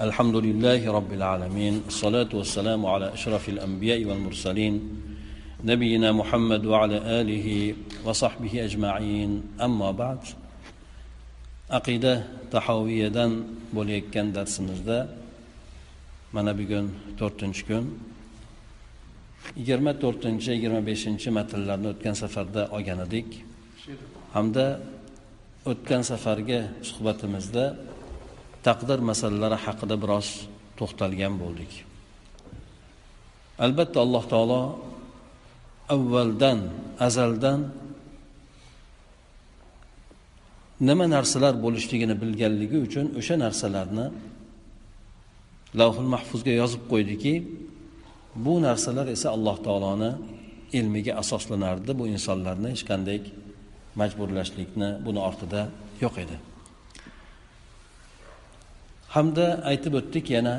الحمد لله رب العالمين الصلاة والسلام على أشرف الأنبياء والمرسلين نبينا محمد وعلى آله وصحبه أجمعين أما بعد aqida tahoviyadan bo'layotgan darsimizda mana bugun to'rtinchi kun yigirma to'rtinchi yigirma beshinchi matnlarni o'tgan safarda olgan edik hamda o'tgan safargi suhbatimizda taqdir masalalari haqida biroz to'xtalgan bo'ldik. Albatta alloh taolo avvaldan azaldan nima narsalar bo'lishligini bilganligi uchun o'sha narsalarni lavhul mahfuzga yozib qo'ydiki bu narsalar esa alloh taoloni ilmiga asoslanardi. Bu insonlarni hech qanday majburlashlikni buni ortida yo'q edi. Hamda aytib o'tdik yana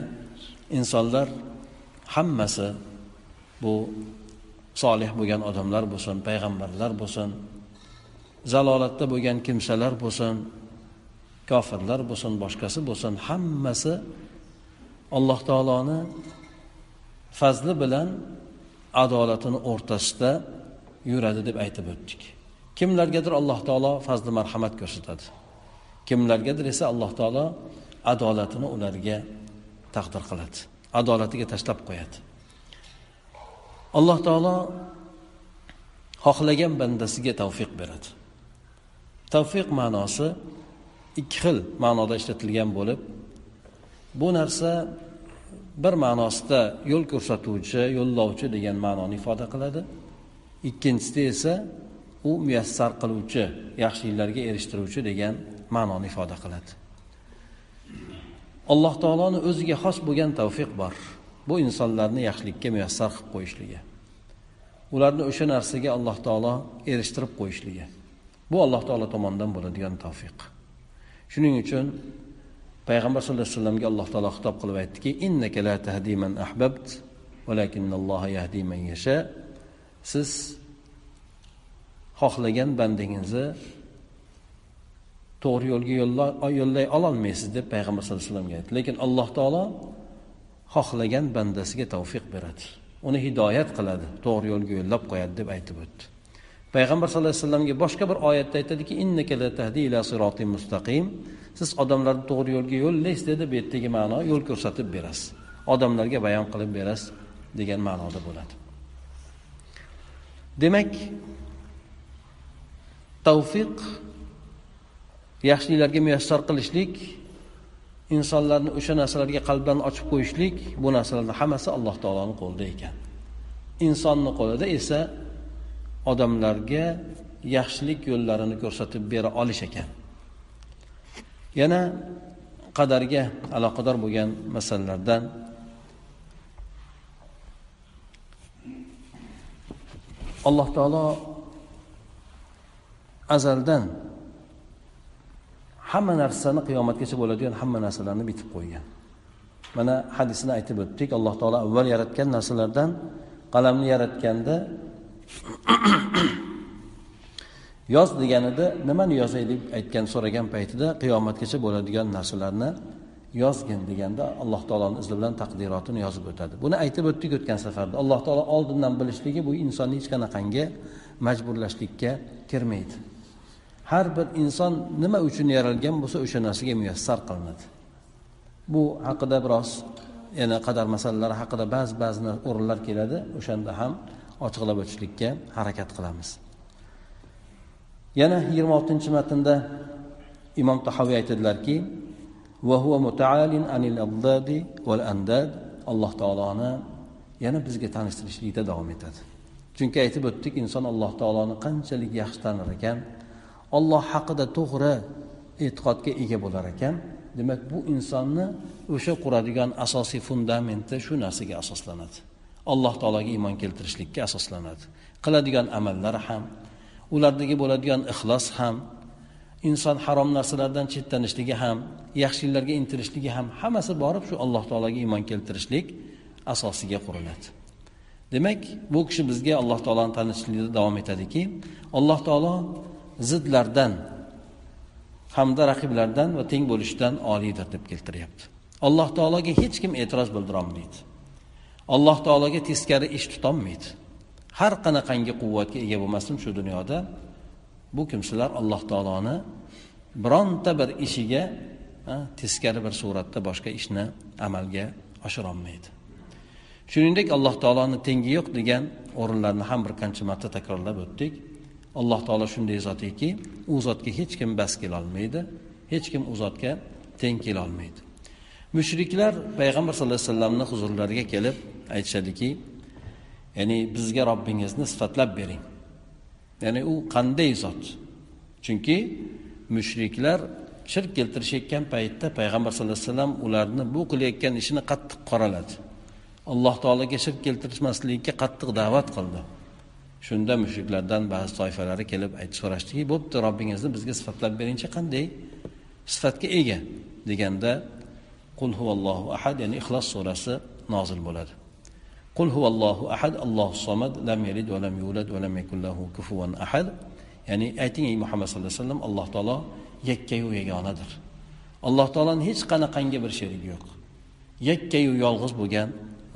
insonlar hammasi bu solih bo'lgan odamlar bo'lsin payg'ambarlar bo'lsin zalolatda bo'lgan kimsalar bo'lsin kofirlar bo'lsin boshqasi bo'lsin hammasi alloh taoloni fazli bilan adolatini o'rtasida yuradi deb aytib o'tdik. Kimlargadir alloh taolo fazli marhamat ko'rsatadi. Kimlargadir esa alloh taolo adolatini ularga taqdir qiladi. Adolatiga tashlab qo'yadi. Alloh taolo xohlagan bandasiga tavfiq beradi. Tavfiq ma'nosi ikki xil ma'noda ishlatilgan bo'lib bu narsa bir ma'nosida yo'l ko'rsatuvchi yo'llovchi degan ma'noni ifoda qiladi. Ikkinchisida esa u muyassar qiluvchi yaxshiliklarga erishtiruvchi degan ma'noni ifoda qiladi. Alloh taoloni o'ziga xos bo'lgan tavfiq bor. Bu insonlarni yaxshilikka muyassar qilib qo'yishligi. Ularni o'sha narsaga alloh taolo erishtirib qo'yishligi. Bu alloh taolo tomonidan bo'ladigan tavfiq. Shuning uchun payg'ambar sallallohu alayhi vasallamga alloh taolo xitob qilib aytdiki innaka la tahdi man ahbabt valakinnalloha yahdi man yasha. Siz xohlagan bandangizni to'g'ri yo'lga yo'llay ololmaysiz deb payg'ambar sallallohu alayhi vasallamga aytdi. Lekin alloh taolo xohlagan bandasiga tavfiq beradi. Uni hidoyat qiladi to'g'ri yo'lga yo'llab qo'yadi deb aytib o'tdi. Payg'ambar sallallohu alayhi vasallamga boshqa bir oyatda aytadiki innaka la tahdi ila sirotin mustaqim. Siz odamlarni to'g'ri yo'lga yo'llaysiz dedi bu yerdagi ma'no yo'l ko'rsatib berasiz. Odamlarga bayon qilib berasiz degan ma'noda bo'ladi. Demak tavfiq yaxshiliklarga muyassar qilishlik insonlarni o'sha narsalarga qalblarini ochib qo'yishlik bu narsalarni hammasi alloh taoloni qo'lida ekan. Insonni qo'lida esa odamlarga yaxshilik yo'llarini ko'rsatib bera olish ekan. Yana qadarga aloqador bo'lgan masalalardan alloh taolo azaldan hamma narsani qiyomatgacha bo'ladigan hamma narsalarni bitib qo'ygan. Mana hadisni aytib o'tdik alloh taolo avval yaratgan narsalardan qalamni yaratganda yoz deganida nimani yozay deb aytgan so'ragan paytida qiyomatgacha bo'ladigan narsalarni yozgin deganda alloh taoloni izni bilan taqdirotini yozib o'tadi. Buni aytib o'tdik o'tgan safarda. Alloh taolo oldindan bilishligi bu insonni hech qanaqangi majburlashlikka kirmaydi. Har bir inson nima uchun yaralgan bo'lsa o'sha narsaga muyassar qilinadi. Bu haqida biroz yana qadar masalalari haqida ba'zi ba'zi o'rinlar keladi. O'shanda ham ochiqlab o'tishlikka harakat qilamiz. Yana yigirma oltinchi matnda imom tahoviy aytadilarki alloh taoloni yana bizga tanishtirishlikda davom etadi. Chunki aytib o'tdik inson alloh taoloni qanchalik yaxshi tanir ekan olloh haqida to'g'ri e'tiqodga ega bo'lar ekan. Demak bu insonni o'sha quradigan asosiy fundamenti shu narsaga asoslanadi. Alloh taologa iymon keltirishlikka asoslanadi. Qiladigan amallari ham ulardagi bo'ladigan ixlos ham inson harom narsalardan chetlanishligi ham yaxshiliklarga intilishligi ham hammasi borib shu alloh taologa iymon keltirishlik asosiga quriladi. Demak bu kishi bizga alloh taoloni tanishlikda davom etadiki alloh taolo zidlardan hamda raqiblardan va teng bo'lishdan oliydir deb keltiryapti. Alloh taologa hech kim e'tiroz bildirolmaydi. Alloh taologa teskari ish tutolmaydi. Har qanaqangi quvvatga ega bo'lmasin shu dunyoda bu kimsalar alloh taoloni bironta bir ishiga teskari bir suratda boshqa ishni amalga oshirolmaydi. Shuningdek alloh taoloni tengi yo'q degan o'rinlarni ham bir qancha marta takrorlab o'tdik. Alloh taolo shunday zotiki u zotga hech kim bas kelolmaydi hech kim u zotga teng kelolmaydi. Mushriklar payg'ambar sallallohu alayhi vasallamni huzurlariga kelib aytishadiki ya'ni bizga robbingizni sifatlab bering. Ya'ni u qanday zot? Chunki mushriklar shirk keltirishayotgan paytda payg'ambar sallallohu alayhi vasallam ularni bu qilayotgan ishini qattiq qoraladi. Alloh taologa shirk keltirishmaslikka qattiq da'vat qildi. Shunda mushriklardan ba'zi toifalari kelib aytib so'rashdiki bo'pti robbingizni bizga sifatlab beringchi qanday sifatga ega? deganda qul huvallohu ahad ya'ni ixlos surasi nozil bo'ladi. Qul huvallohu ahad allohu somad lam yalid va lam yulad va lam yakul lahu kufuvan ahad ya'ni ayting ey muhammad sallallohu alayhi vasallam alloh taolo yakkayu yagonadir alloh taoloni hech qanaqangi bir sherigi yo'q. Yakkayu yolg'iz bo'lgan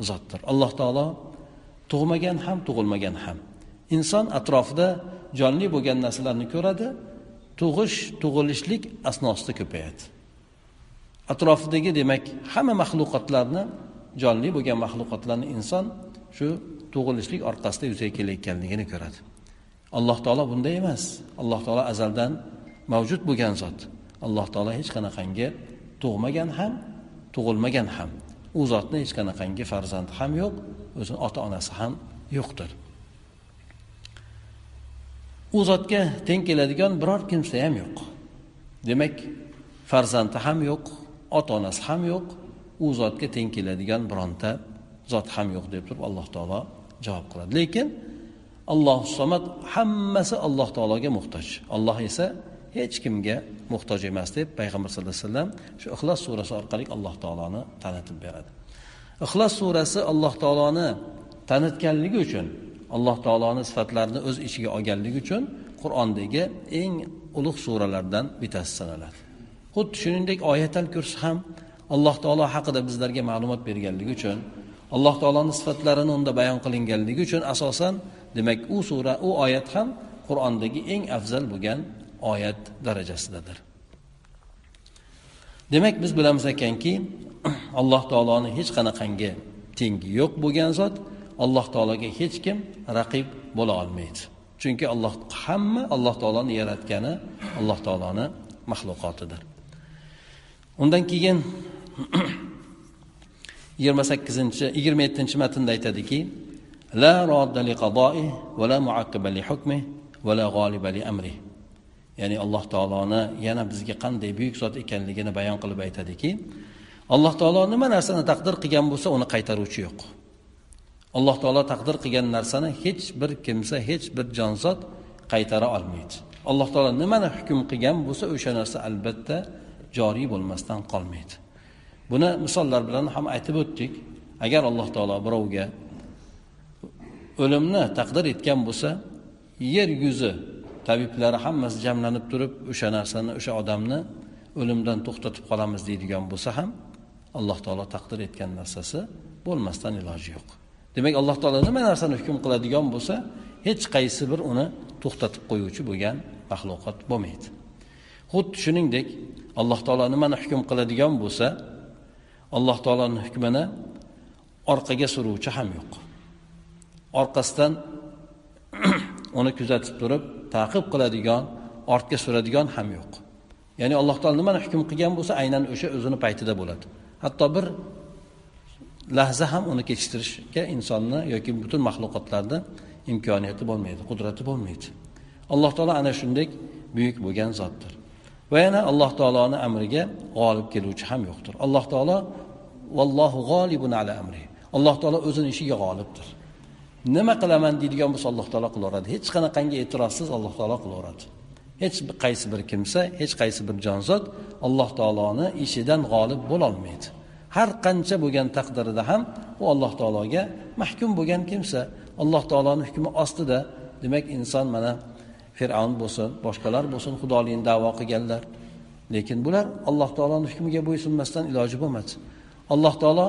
zotdir. Alloh taolo tug'magan ham tug'ilmagan ham. Inson atrofida jonli bo'lgan narsalarni ko'radi tug'ish tug'ilishlik asnosida ko'payadi. Atrofidagi demak hamma maxluqotlarni jonli bo'lgan maxluqotlarni inson shu tug'ilishlik orqasida yuzaga kelayotganligini ko'radi. Alloh taolo bunday emas. Alloh taolo azaldan mavjud bo'lgan zot. Alloh taolo hech qanaqangi tug'magan ham tug'ilmagan ham. U zotni hech qanaqangi farzandi ham yo'q o'zini ota onasi ham yo'qdir. U zotga teng keladigan biror kimsa ham yo'q. Demak farzandi ham yo'q ota onasi ham yo'q u zotga teng keladigan bironta zot ham yo'q deb turib alloh taolo javob qiladi. Lekin alloh somad hammasi alloh taologa muhtoj. Alloh esa hech kimga muhtoj emas deb payg'ambar sallallohu alayhi vasallam shu ixlos surasi orqali alloh taoloni tanitib beradi. Ixlos surasi alloh taoloni tanitganligi uchun alloh taoloni sifatlarini o'z ichiga olganligi uchun qur'ondagi eng ulug' suralardan bittasi sanaladi. Xuddi shuningdek oyatal kursi ham alloh taolo haqida bizlarga ma'lumot berganligi uchun alloh taoloni sifatlarini unda bayon qilinganligi uchun asosan demak u sura u oyat ham qur'ondagi eng afzal bo'lgan oyat darajasidadir. Demak biz bilamiz ekanki alloh taoloni hech qanaqangi tengi yo'q bo'lgan zot alloh taologa hech kim raqib bo'la olmaydi. Chunki alloh hamma alloh taoloni yaratgani alloh taoloni maxluqotidir undan keyin yigirma sakkizinchi yigirma yettinchi matnda aytadiki la li qadoi va la muaqqiba li hukmi va la g'oliba li amri. Ya'ni alloh taoloni yana bizga qanday buyuk zot ekanligini bayon qilib aytadiki alloh taolo nima narsani taqdir qilgan bo'lsa uni qaytaruvchi yo'q. Alloh taolo taqdir qilgan narsani hech bir kimsa hech bir jonzot qaytara olmaydi. Alloh taolo nimani hukm qilgan bo'lsa o'sha narsa albatta joriy bo'lmasdan qolmaydi. Buni misollar bilan ham aytib o'tdik. Agar alloh taolo birovga o'limni taqdir etgan bo'lsa yer yuzi tabiblari hammasi jamlanib turib o'sha narsani o'sha odamni o'limdan to'xtatib qolamiz deydigan bo'lsa ham alloh taolo taqdir etgan narsasi bo'lmasdan iloji yo'q. Demak alloh taolo nima narsani hukm qiladigan bo'lsa hech qaysi bir uni to'xtatib qo'yuvchi bo'lgan maxluqot bo'lmaydi. Xuddi shuningdek alloh taolo nimani hukm qiladigan bo'lsa alloh taoloni hukmini orqaga suruvchi ham yo'q. Orqasidan uni kuzatib turib taqib qiladigan ortga suradigan ham yo'q. Ya'ni alloh taolo nimani hukm qilgan bo'lsa aynan o'sha o'zini paytida bo'ladi. Hatto bir lahza ham uni kechiktirishga insonni yoki butun maxluqotlarni imkoniyati bo'lmaydi qudrati bo'lmaydi. Alloh taolo ana shunday buyuk bo'lgan zotdir. Va yana alloh taoloni amriga g'olib keluvchi ham yo'qdir. Alloh taolo vallohu g'olibun ala amri. Alloh taolo o'zini ishiga g'olibdir. Nima qilaman deydigan bo'lsa alloh taolo qilaveradi. Hech qanaqangi e'tirozsiz alloh taolo qilaveradi. Hech qaysi bir kimsa hech qaysi bir jonzot alloh taoloni ishidan g'olib bo'lolmaydi. Har qancha bo'lgan taqdirida ham u alloh taologa mahkum bo'lgan kimsa alloh taoloni hukmi ostida demak inson mana fir'avn bo'lsin boshqalar bo'lsin xudoligini davo qilganlar. Lekin bular alloh taoloni hukmiga bo'ysunmasdan iloji bo'lmadi. Alloh taolo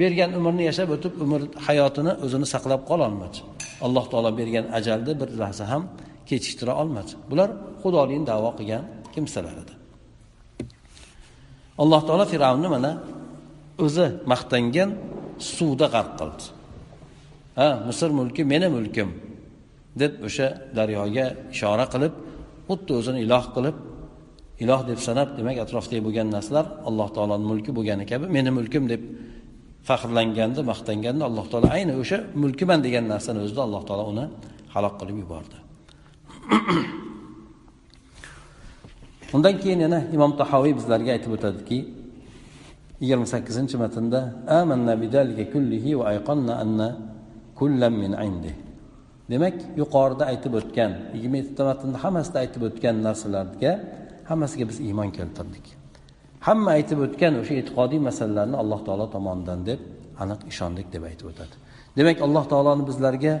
bergan umrni yashab o'tib umr hayotini o'zini saqlab qololmadi alloh taolo bergan ajalni bir lahza ham kechiktira olmadi. Bular xudoligini davo qilgan kimsalar edi alloh taolo fir'avnni mana o'zi maqtangan suvda g'arq qildi. Ha misr mulki meni mulkim deb o'sha daryoga ishora qilib xuddi o'zini iloh qilib iloh deb sanab demak atrofdagi bo'lgan narsalar alloh taoloni mulki bo'lgani kabi meni mulkim deb faxrlanganda maqtanganda alloh taolo ayni o'sha mulkiman degan narsani o'zida alloh taolo uni halok qilib yubordi. Undan keyin yana imom tahoviy bizlarga aytib o'tadiki yigirma sakkizinchi matnda amanna kullihi va ayqonna anna kullam min indi. Demak yuqorida aytib o'tgan yigirma yettita matnda hammasida aytib o'tgan narsalarga hammasiga biz iymon keltirdik. Hamma aytib o'tgan o'sha e'tiqodiy masalalarni alloh taolo tomonidan deb aniq ishondik deb aytib o'tadi. Demak alloh taoloni bizlarga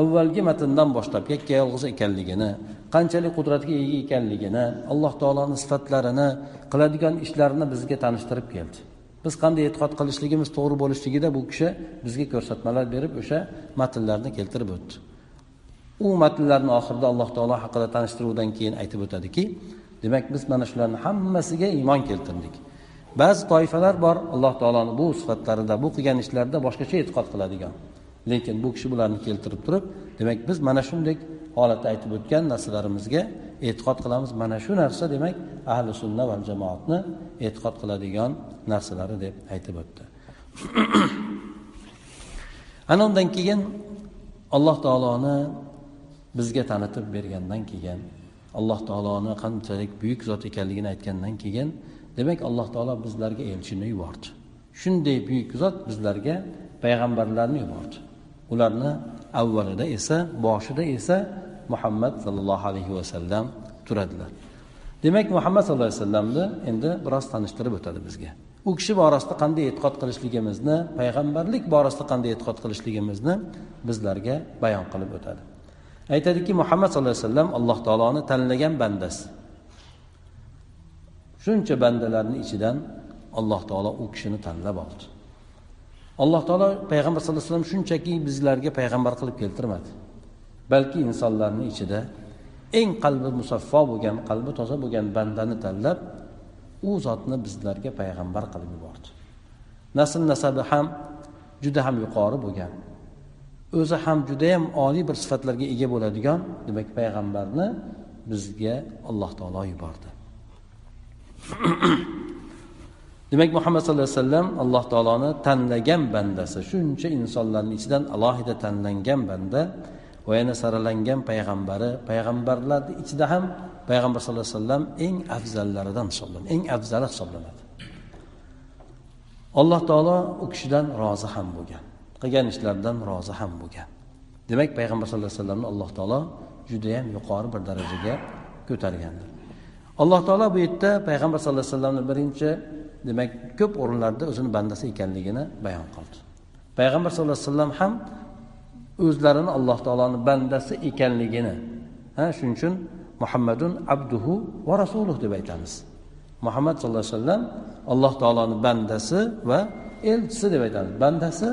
avvalgi matndan boshlab yakka yolg'iz ekanligini qanchalik qudratga ega ekanligini alloh taoloni sifatlarini qiladigan ishlarini bizga tanishtirib keldi. Biz qanday e'tiqod qilishligimiz to'g'ri bo'lishligida bu kishi bizga ko'rsatmalar berib o'sha matnlarni keltirib o'tdi. U matnlarni oxirida alloh taolo haqida tanishtiruvdan keyin aytib o'tadiki demak biz mana shularni hammasiga iymon keltirdik. Ba'zi toifalar bor alloh taoloni bu sifatlarida bu qilgan ishlarida boshqacha e'tiqod qiladigan. Lekin bu kishi bularni keltirib turib demak biz mana shunday holatda aytib o'tgan narsalarimizga e'tiqod qilamiz. Mana shu narsa demak ahli sunna va jamoatni e'tiqod qiladigan narsalari deb aytib o'tdi. Ana undan keyin alloh taoloni bizga tanitib bergandan keyin alloh taoloni qanchalik buyuk zot ekanligini aytgandan keyin demak alloh taolo bizlarga elchini yubordi. Shunday buyuk zot bizlarga payg'ambarlarni yubordi. Ularni avvalida esa boshida esa muhammad sollallohu alayhi vasallam turadilar. Demak muhammad sallallohu alayhi vasallamni endi biroz tanishtirib o'tadi bizga. U kishi borasida qanday e'tiqod qilishligimizni payg'ambarlik borasida qanday e'tiqod qilishligimizni bizlarga bayon qilib o'tadi. Aytadiki muhammad sallallohu alayhi vasallam alloh taoloni tanlagan bandasi. Shuncha bandalarni ichidan alloh taolo u kishini tanlab oldi. Alloh taolo payg'ambar sallallohu alayhi vasallam shunchaki bizlarga payg'ambar qilib keltirmadi. Balki insonlarni ichida eng qalbi musaffo bo'lgan qalbi toza bo'lgan bandani tanlab u zotni bizlarga payg'ambar qilib yubordi. Nasl nasabi ham juda ham yuqori bo'lgan. O'zi ham judayam oliy bir sifatlarga ega bo'ladigan demak payg'ambarni bizga alloh taolo yubordi. demak muhammad sallallohu alayhi vasallam alloh taoloni tanlagan bandasi shuncha insonlarni ichidan alohida tanlangan banda va yana saralangan payg'ambari. Payg'ambarlarni ichida ham payg'ambar sallallohu alayhi vasallam eng afzallaridan hisoblanadi eng afzali hisoblanadi. Alloh taolo u kishidan rozi ham bo'lgan qilgan ishlaridan rozi ham bo'lgan. Demak payg'ambar sallallohu alayhi vasallamni alloh taolo judayam yuqori bir darajaga ko'targandir alloh taolo bu yerda payg'ambar sallallohu alayhi vasallamni birinchi demak ko'p o'rinlarda o'zini bandasi ekanligini bayon qildi. Payg'ambar sallallohu alayhi vasallam ham o'zlarini alloh taoloni bandasi ekanligini ha shuning uchun muhammadun abduhu va rasuluh deb aytamiz. Muhammad sallallohu alayhi vasallam alloh taoloni bandasi va elchisi deb aytamiz. Bandasi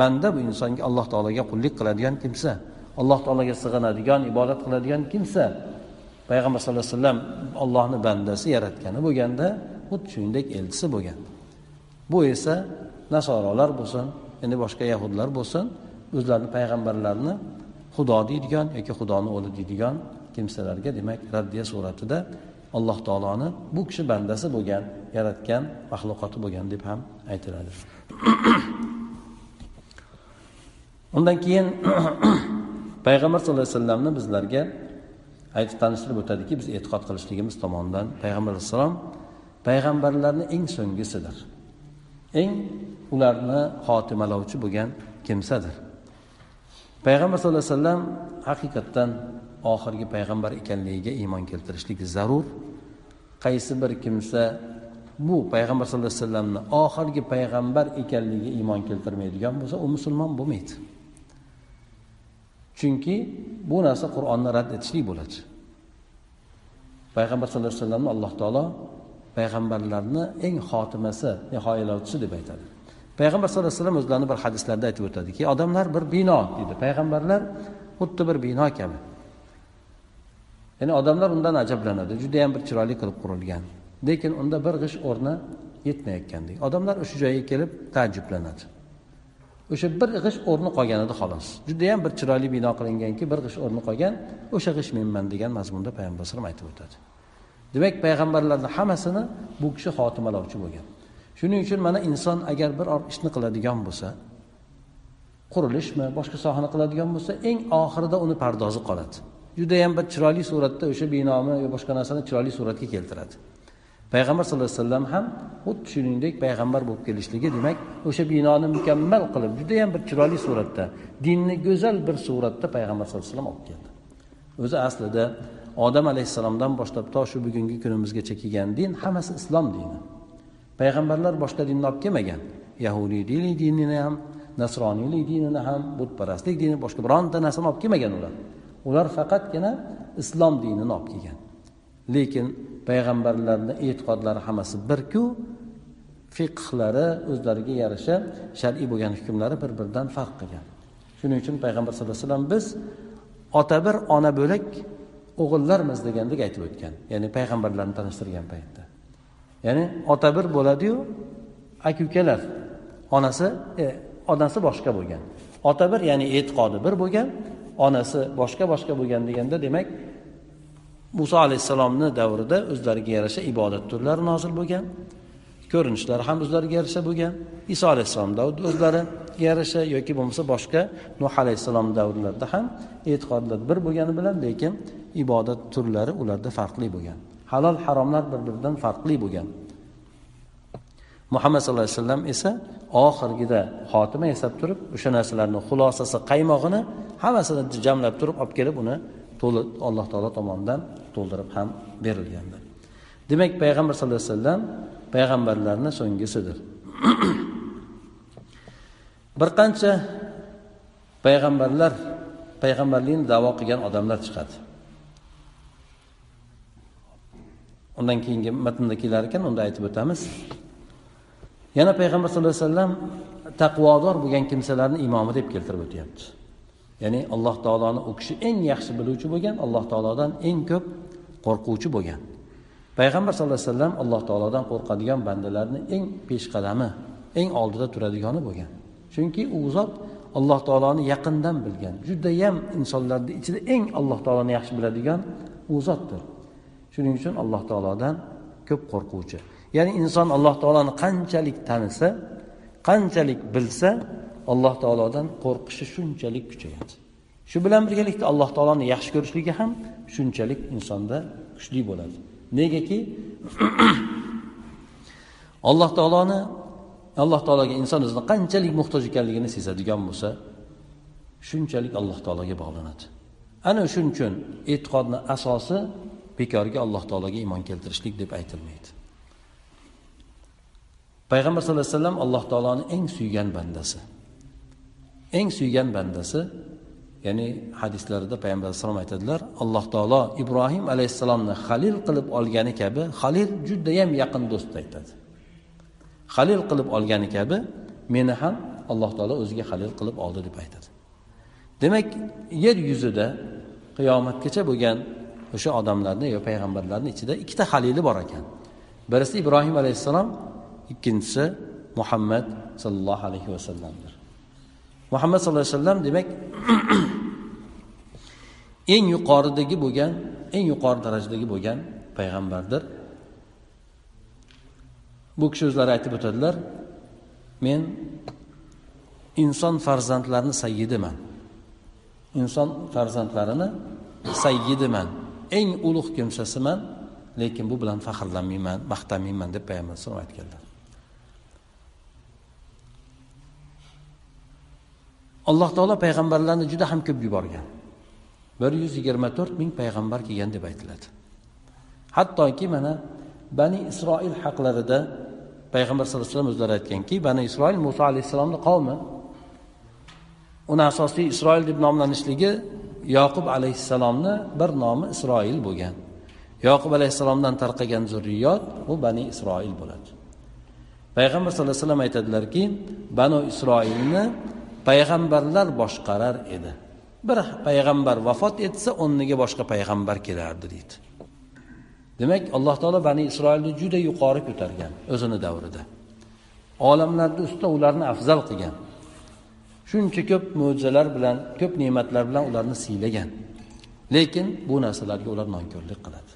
banda bu insonga alloh taologa qullik qiladigan kimsa alloh taologa sig'inadigan ibodat qiladigan kimsa. Payg'ambar sallallohu alayhi vasallam allohni bandasi yaratgani bo'lganda xuddi shuningdek elchisi bo'lgan. Bu esa nasorolar bo'lsin endi boshqa yahudlar bo'lsin o'zlarini payg'ambarlarini xudo deydigan yoki xudoni o'g'li deydigan kimsalarga demak raddiya suratida alloh taoloni bu kishi bandasi bo'lgan yaratgan maxluqoti bo'lgan deb ham aytiladi. Undan keyin payg'ambar sallallohu alayhi vasallamni bizlarga aytib tanishtirib o'tadiki biz e'tiqod qilishligimiz tomonidan payg'ambar alayhissalom payg'ambarlarni eng so'nggisidir eng ularni xotimalovchi bo'lgan kimsadir. Payg'ambar sallallohu alayhi vasallam haqiqatdan oxirgi payg'ambar ekanligiga iymon keltirishlik zarur. Qaysi bir kimsa bu payg'ambar sallallohu alayhi vasallamni oxirgi payg'ambar ekanligiga iymon keltirmaydigan bo'lsa u musulmon bo'lmaydi. Chunki bu narsa qur'onni rad etishlik bo'ladi. Payg'ambar sallallohu alayhi vasallamni alloh taolo payg'ambarlarni eng xotimasi nihoyalovchisi deb aytadi. Payg'ambar sallallohu alayhi vasallam o'zlarini bir hadislarida aytib o'tadiki odamlar bir bino deydi payg'ambarlar xuddi bir bino kabi. Ya'ni odamlar undan ajablanadi judayam bir chiroyli qilib qurilgan. Lekin unda bir g'isht o'rni yetmayotgandek odamlar o'sha joyga kelib taajjublanadi. O'sha bir g'isht o'rni qolgan edi xolos. Judayam bir chiroyli bino qilinganki bir g'isht o'rni qolgan o'sha g'isht menman degan mazmunda payg'ambar alayhisalom aytib o'tadi. Demak payg'ambarlarni hammasini bu kishi xotimalovchi bo'lgan. Shuning uchun mana inson agar bir ishni qiladigan bo'lsa qurilishmi boshqa sohani qiladigan bo'lsa eng oxirida uni pardozi qoladi. Judayam bir chiroyli suratda o'sha binomi yo boshqa narsani chiroyli suratga keltiradi. Payg'ambar sallallohu alayhi vasallam ham xuddi shuningdek payg'ambar bo'lib kelishligi demak o'sha binoni mukammal qilib judayam bir chiroyli suratda dinni go'zal bir suratda payg'ambar sallallohu alayhi vasallam olib keldi. O'zi aslida odam alayhissalomdan boshlab to shu bugungi kunimizgacha kelgan din hammasi islom dini. Payg'ambarlar boshqa dinni olib kelmagan. Yahudiylik dinini ham nasroniylik dinini ham butparastlik dini boshqa bironta narsani olib kelmagan ular. Ular faqatgina islom dinini olib kelgan. Lekin payg'ambarlarni e'tiqodlari hammasi birku fiqhlari o'zlariga yarasha shar'iy bo'lgan hukmlari bir biridan farq qilgan. Shuning uchun payg'ambar sallallohu alayhi vasallam biz ota bir ona bo'lak o'g'illarmiz degandek aytib o'tgan. Ya'ni payg'ambarlarni tanishtirgan paytda. Ya'ni ota bir bo'ladiyu aka ukalar. Onasi e, onasi boshqa bo'lgan. Ota bir ya'ni e'tiqodi bir bo'lgan onasi boshqa boshqa bo'lgan deganda demak muso alayhissalomni davrida o'zlariga yarasha ibodat turlari nozil bo'lgan. Ko'rinishlari ham o'zlariga yarasha bo'lgan. Iso alayhissalom davrida o'zlariga yarasha yoki bo'lmasa boshqa nuh alayhissalom davrlarida ham e'tiqodlar bir bo'lgani bilan lekin ibodat turlari ularda farqli bo'lgan. Halol haromlar bir biridan farqli bo'lgan. Muhammad sallallohu alayhi vasallam esa oxirgida xotima yasab turib o'sha narsalarni xulosasi qaymog'ini hammasini jamlab turib olib kelib uni to'liq alloh taolo tomonidan to'ldirib ham berilgandir demak payg'ambar sallallohu alayhi vasallam payg'ambarlarni so'nggisidir bir qancha payg'ambarlar payg'ambarlikni davo qilgan odamlar chiqadi. Undan keyingi matnda kelar ekan unda aytib o'tamiz. Yana payg'ambar sallallohu alayhi vasallam taqvodor bo'lgan kimsalarni imomi deb keltirib o'tyapti. Ya'ni alloh taoloni u kishi eng yaxshi biluvchi bo'lgan alloh taolodan eng ko'p qo'rquvchi bo'lgan. Payg'ambar sallallohu alayhi vasallam alloh taolodan qo'rqadigan bandalarni eng peshqadami eng oldida turadigani bo'lgan. Chunki u zot alloh taoloni yaqindan bilgan judayam insonlarni ichida eng alloh taoloni yaxshi biladigan u zotdir. Shuning uchun alloh taolodan ko'p qo'rquvchi. Ya'ni inson alloh taoloni qanchalik tanisa qanchalik bilsa alloh taolodan qo'rqishi shunchalik kuchayadi. Shu bilan birgalikda alloh taoloni yaxshi ko'rishligi ham shunchalik insonda kuchli bo'ladi. Negaki? Alloh taoloni alloh taologa inson o'zini qanchalik muhtoj ekanligini sezadigan bo'lsa shunchalik alloh taologa bog'lanadi. Ana shuning uchun e'tiqodni asosi bekorga alloh taologa iymon keltirishlik deb aytilmaydi. Payg'ambar sallallohu alayhi vasallam alloh taoloni eng suygan bandasi. Eng suygan bandasi ya'ni hadislarida payg'ambar alayhissalom aytadilar alloh taolo ibrohim alayhissalomni halil qilib olgani kabi halil judayam yaqin do'st aytadi. Halil qilib olgani kabi meni ham alloh taolo o'ziga halil qilib oldi deb aytadi. Demak yer yuzida qiyomatgacha bo'lgan o'sha odamlarni yo payg'ambarlarni ichida ikkita halili bor ekan. Birisi ibrohim alayhissalom ikkinchisi muhammad sollallohu alayhi vasallamdir. Muhammad sallallohu alayhi vasallam demak eng yuqoridagi bo'lgan eng yuqori darajadagi bo'lgan payg'ambardir. Bu kishi o'zlari aytib o'tadilar men inson farzandlarini sayyidiman. Inson farzandlarini sayyidiman. Eng ulug' kimsasiman lekin bu bilan faxrlanmayman maqtanmayman deb payg'ambar alayhisalom aytganlar. Alloh taolo payg'ambarlarni juda ham ko'p yuborgan. Bir yuz yigirma to'rt ming payg'ambar kelgan deb aytiladi. Hattoki mana bani isroil haqlarida payg'ambar sallallohu alayhi vasallam o'zlari aytganki bani isroil muso alayhissalomni qavmi? Uni asosiy isroil deb nomlanishligi yoqub alayhissalomni bir nomi isroil bo'lgan. Yoqub alayhissalomdan tarqagan zurriyot bu bani isroil bo'ladi. Payg'ambar sallallohu alayhi vasallam aytadilarki banu isroilni payg'ambarlar boshqarar edi. Bir payg'ambar vafot etsa o'rniga boshqa payg'ambar kelardi deydi. Demak alloh taolo bani isroilni juda yuqori ko'targan o'zini davrida. Olamlarni ustida ularni afzal qilgan. Shuncha ko'p mo'jizalar bilan ko'p ne'matlar bilan ularni siylagan. Lekin bu narsalarga ular nonko'rlik qiladi.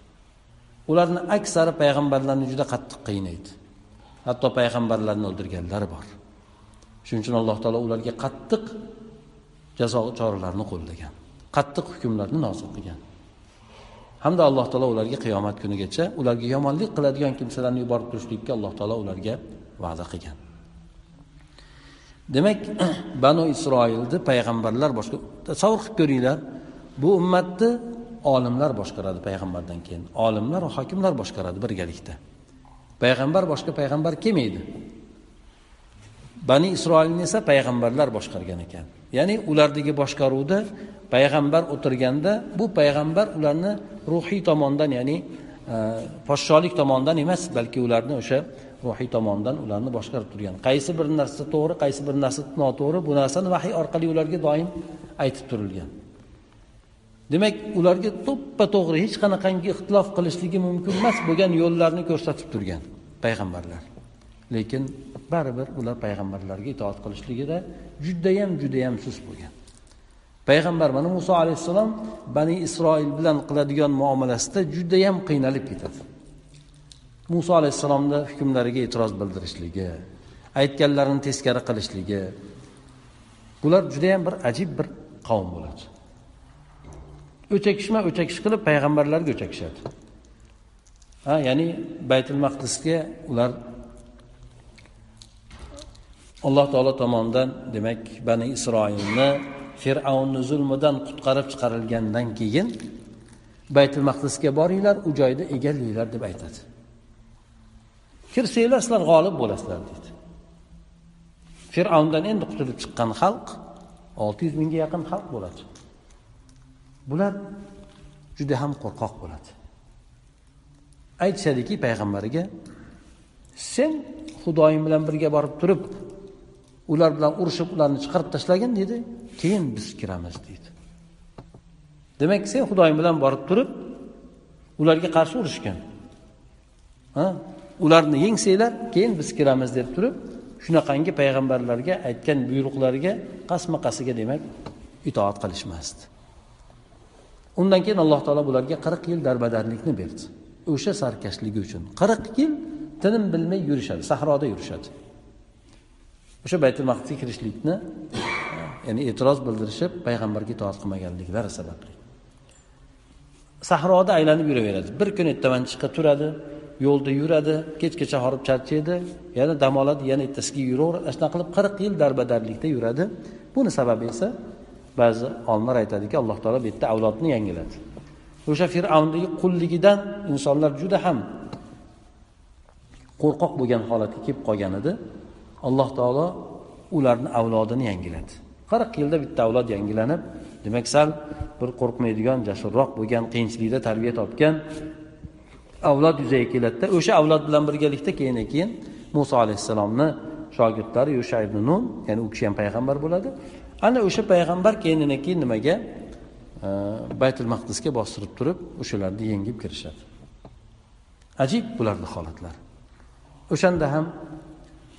Ularni aksari payg'ambarlarni juda qattiq qiynaydi. Hatto payg'ambarlarni o'ldirganlari bor. Shuning uchun alloh taolo ularga qattiq jazo choralarini qo'llagan qattiq hukmlarni nozil qilgan. Hamda alloh taolo ularga qiyomat kunigacha ularga yomonlik qiladigan kimsalarni yuborib turishlikka alloh taolo ularga va'da qilgan. Demak banu isroilni payg'ambarlar boshqa tasavvur qilib ko'ringlar bu ummatni olimlar boshqaradi payg'ambardan keyin olimlar va hokimlar boshqaradi birgalikda. Payg'ambar boshqa payg'ambar kelmaydi bani isroilni esa payg'ambarlar boshqargan ekan. Ya'ni ulardagi boshqaruvda payg'ambar o'tirganda bu payg'ambar ularni ruhiy tomondan ya'ni e, podsholik tomonidan emas balki ularni o'sha ruhiy tomondan ularni boshqarib turgan. Qaysi bir narsa to'g'ri qaysi bir narsa noto'g'ri bu narsani vahiy orqali ularga doim aytib turilgan. Demak ularga to'ppa to'g'ri hech qanaqangi ixtilof qilishligi mumkin emas bo'lgan yo'llarni ko'rsatib turgan payg'ambarlar. Lekin baribir ular payg'ambarlarga itoat qilishligida judayam judayam sust bo'lgan. Payg'ambar mana muso alayhissalom bani isroil bilan qiladigan muomalasida judayam qiynalib ketadi. Muso alayhissalomni hukmlariga e'tiroz bildirishligi aytganlarini teskari qilishligi bular judayam bir ajib bir qavm bo'ladi. O'chakishma o'chakish qilib payg'ambarlarga o'chakishadi. Ha ya'ni baytul maqdisga ular alloh taolo tomonidan demak bani isroilni fir'avnni zulmidan qutqarib chiqarilgandan keyin baytul maqdisga boringlar u joyda egallanglar deb aytadi. Kirsanglar sizlar g'olib bo'lasizlar deydi fir'avndan endi qutulib chiqqan xalq olti yuz mingga yaqin xalq bo'ladi. Bular juda ham qo'rqoq bo'ladi. Aytishadiki payg'ambariga sen xudoying bilan birga borib turib ular bilan urushib ularni chiqarib tashlagin deydi keyin biz kiramiz deydi demak sen xudoying bilan borib turib ularga qarshi urushgin. Ha? Ularni yengsanglar keyin biz kiramiz deb turib shunaqangi payg'ambarlarga aytgan buyruqlariga qasma qasiga demak itoat qilishmasdi. Undan keyin alloh taolo bularga qirq yil darbadarlikni berdi. O'sha sarkashligi uchun qirq yil tinim bilmay yurishadi sahroda yurishadi. O'sha baytul maqdisga kirishlikni e, ya'ni e'tiroz bildirishib payg'ambarga itoat qilmaganliklari sababli. Sahroda aylanib yuraveradi. Bir kun ertaman chiqib turadi yo'lda yuradi kechgacha horib charchaydi yana dam oladi yana ertasiga yuraveradi. Shunaqa qilib qirq yil darbadarlikda yuradi. Buni sababi esa ba'zi olimlar aytadiki alloh taolo bu yerda avlodni yangiladi. O'sha fir'avndagi qulligidan insonlar juda ham qo'rqoq bo'lgan holatga kelib qolgan edi. Alloh taolo ularni avlodini yangiladi. Qirq yilda bitta avlod yangilanib demak sal bir qo'rqmaydigan jasurroq bo'lgan qiyinchilikda tarbiya topgan avlod yuzaga keladida. O'sha avlod bilan birgalikda keyin keyin muso alayhissalomni shogirdlari yusha ibn nun ya'ni u kishi ham payg'ambar bo'ladi. Ana o'sha payg'ambar keyin keyin nimaga? Baytul maqdisga bostirib turib o'shalarni yengib kirishadi. Ajib bularni holatlari o'shanda ham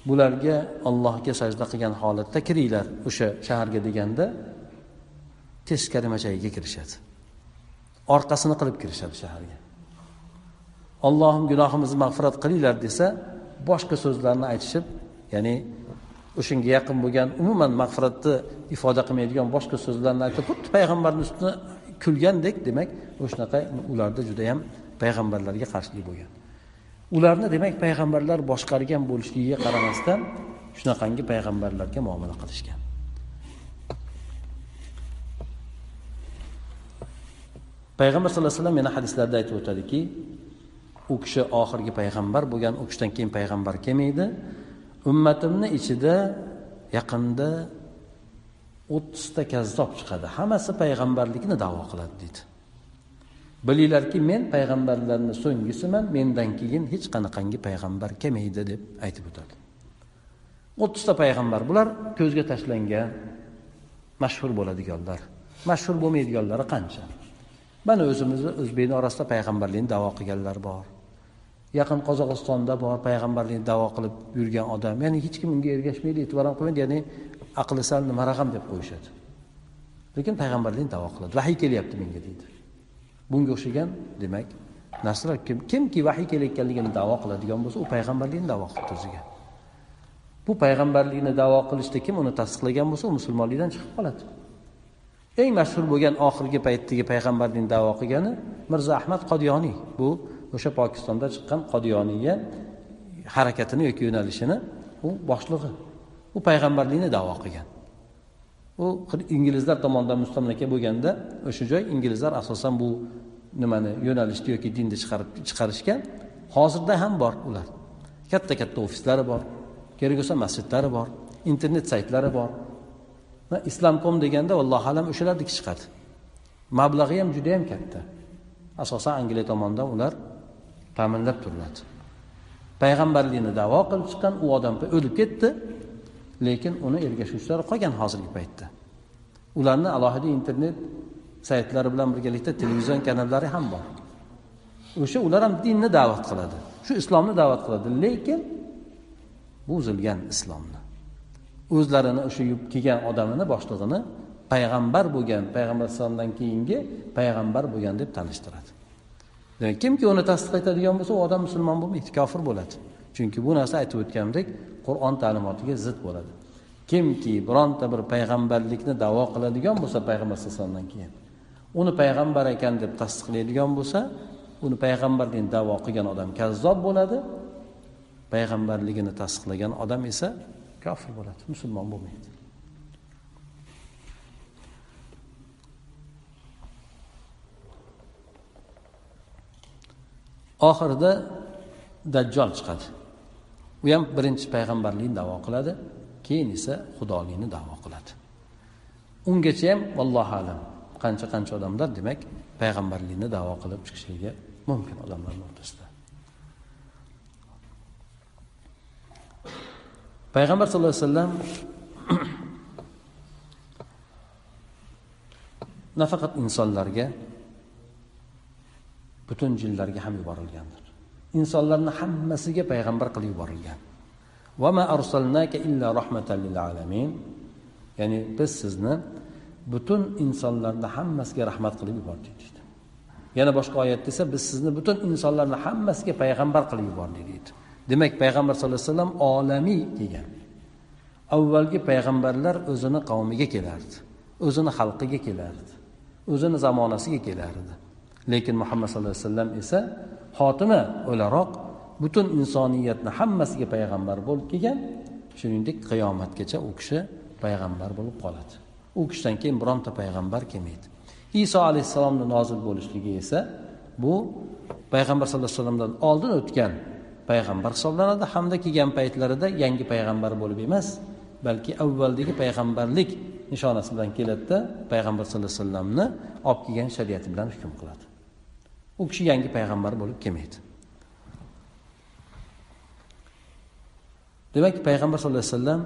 bularga allohga sajda qilgan holatda kiringlar o'sha shaharga deganda teskari machagiga kirishadi. Orqasini qilib kirishadi shaharga. Allohim gunohimizni mag'firat qilinglar desa boshqa so'zlarni aytishib ya'ni o'shanga yaqin bo'lgan umuman mag'firatni ifoda qilmaydigan boshqa so'zlarni aytib xuddi payg'ambarni ustida kulgandek demak o'shanaqa ularda judayam payg'ambarlarga qarshilik bo'lgan. Ularni demak payg'ambarlar boshqargan bo'lishligiga qaramasdan shunaqangi payg'ambarlarga muomala qilishgan. Payg'ambar sallallohu alayhi vasallam yana hadislarda aytib o'tadiki u kishi oxirgi payg'ambar bo'lgan u kishidan keyin payg'ambar kelmaydi. Ummatimni ichida yaqinda o'ttizta kazzob chiqadi. Hammasi payg'ambarlikni davo qiladi deydi. Bilinglarki men payg'ambarlarni so'nggisiman mendan keyin hech qanaqangi payg'ambar kelmaydi deb aytib o'tadi. O'ttizta payg'ambar bular ko'zga tashlangan mashhur bo'ladiganlar. Mashhur bo'lmaydiganlari qancha? Mana o'zimizni o'zbekni orasida payg'ambarlikni davo qilganlar bor. Yaqin qozog'istonda bor payg'ambarlikni davo qilib yurgan odam. Ya'ni hech kim unga ergashmaydi e'tibor ham qilmaydi ya'ni aqli sal nimaroq deb qo'yishadi. Lekin payg'ambarlikni davo qiladi. Vahiy kelyapti menga deydi. Bunga o'xshagan demak narsalar kim kimki vahiy kelayotganligini davo qiladigan bo'lsa u payg'ambarlikni davo qilibdi o'ziga bu payg'ambarlikni davo qilishda kim uni tasdiqlagan bo'lsa u musulmonlikdan chiqib qoladi. Eng mashhur bo'lgan oxirgi paytdagi payg'ambarlikni davo qilgani mirzo ahmad qodiyoniy. Bu o'sha pokistonda chiqqan qodiyoniyga harakatini yoki yo'nalishini u boshlig'i. U payg'ambarlikni davo qilgan. U inglizlar tomonidan mustamlaka bo'lganda o'sha joy inglizlar asosan bu nimani yo'nalishni yoki dinni chiqarib chiqarishgan hozirda ham bor ular. Katta katta ofislari bor kerak bo'lsa masjidlari bor internet saytlari bor. Islomkom deganda allohu alam o'shalarniki chiqadi. Mablag'i ham juda yam katta. Asosan angliya tomonidan ular ta'minlab turiladi. Payg'ambarlikni davo qilib chiqqan u odam o'lib ketdi. Lekin uni ergashuvchilari qolgan hozirgi paytda. Ularni alohida internet saytlari bilan birgalikda televizion kanallari ham bor. O'sha ular ham dinni da'vat qiladi. Shu islomni da'vat qiladi. Lekin buzilgan islomni o'zlarini o'sha kelgan odamini boshlig'ini payg'ambar bo'lgan payg'ambar alayhisalomdan keyingi payg'ambar bo'lgan deb tanishtiradi. Demak kimki uni tasdiq etadigan bo'lsa u odam musulmon bo'lmaydi kofir bo'ladi. Chunki bu narsa aytib o'tganimdek qur'on ta'limotiga zid bo'ladi. Kimki bironta bir payg'ambarlikni davo qiladigan bo'lsa payg'ambar sallallohu alayhi vasallamdan keyin uni payg'ambar ekan deb tasdiqlaydigan bo'lsa uni payg'ambarlikni davo qilgan odam kazzob bo'ladi payg'ambarligini tasdiqlagan odam esa kofir bo'ladi musulmon bo'lmaydi. Oxirida dajjol chiqadi. U ham birinchi payg'ambarlikni davo qiladi keyin esa xudolikni davo qiladi. Ungacha ham vallohu alam qancha qancha odamlar demak payg'ambarlikni davo qilib chiqishligi mumkin odamlarni o'rtasida. Payg'ambar sallallohu alayhi vasallam nafaqat insonlarga butun jinlarga ham yuborilgandir. Insonlarni hammasiga payg'ambar qilib yuborilgan. Ya'ni biz sizni butun insonlarni hammasiga rahmat qilib yubordik deydi. Yana boshqa oyatda esa biz sizni butun insonlarni hammasiga payg'ambar qilib yubordik deydi. Demak payg'ambar sallallohu alayhi vasallam olamiy kelgan avvalgi payg'ambarlar o'zini qavmiga kelardi o'zini xalqiga kelardi o'zini zamonasiga kelardi. Lekin muhammad sallallohu alayhi vasallam esa xotimi o'laroq butun insoniyatni hammasiga payg'ambar bo'lib kelgan shuningdek qiyomatgacha u kishi payg'ambar bo'lib qoladi. U kishidan keyin bironta payg'ambar kelmaydi. Iso alayhissalomni nozil bo'lishligi esa bu payg'ambar sallallohu alayhi vasallamdan oldin o'tgan payg'ambar hisoblanadi. Hamda kelgan paytlarida yangi payg'ambar bo'lib emas balki avvaldagi payg'ambarlik nishonasi bilan keladida payg'ambar sallallohu alayhi vasallamni olib kelgan shariati bilan hukm qiladi. U kishi yangi payg'ambar bo'lib kelmaydi. Demak payg'ambar sallallohu alayhi vasallam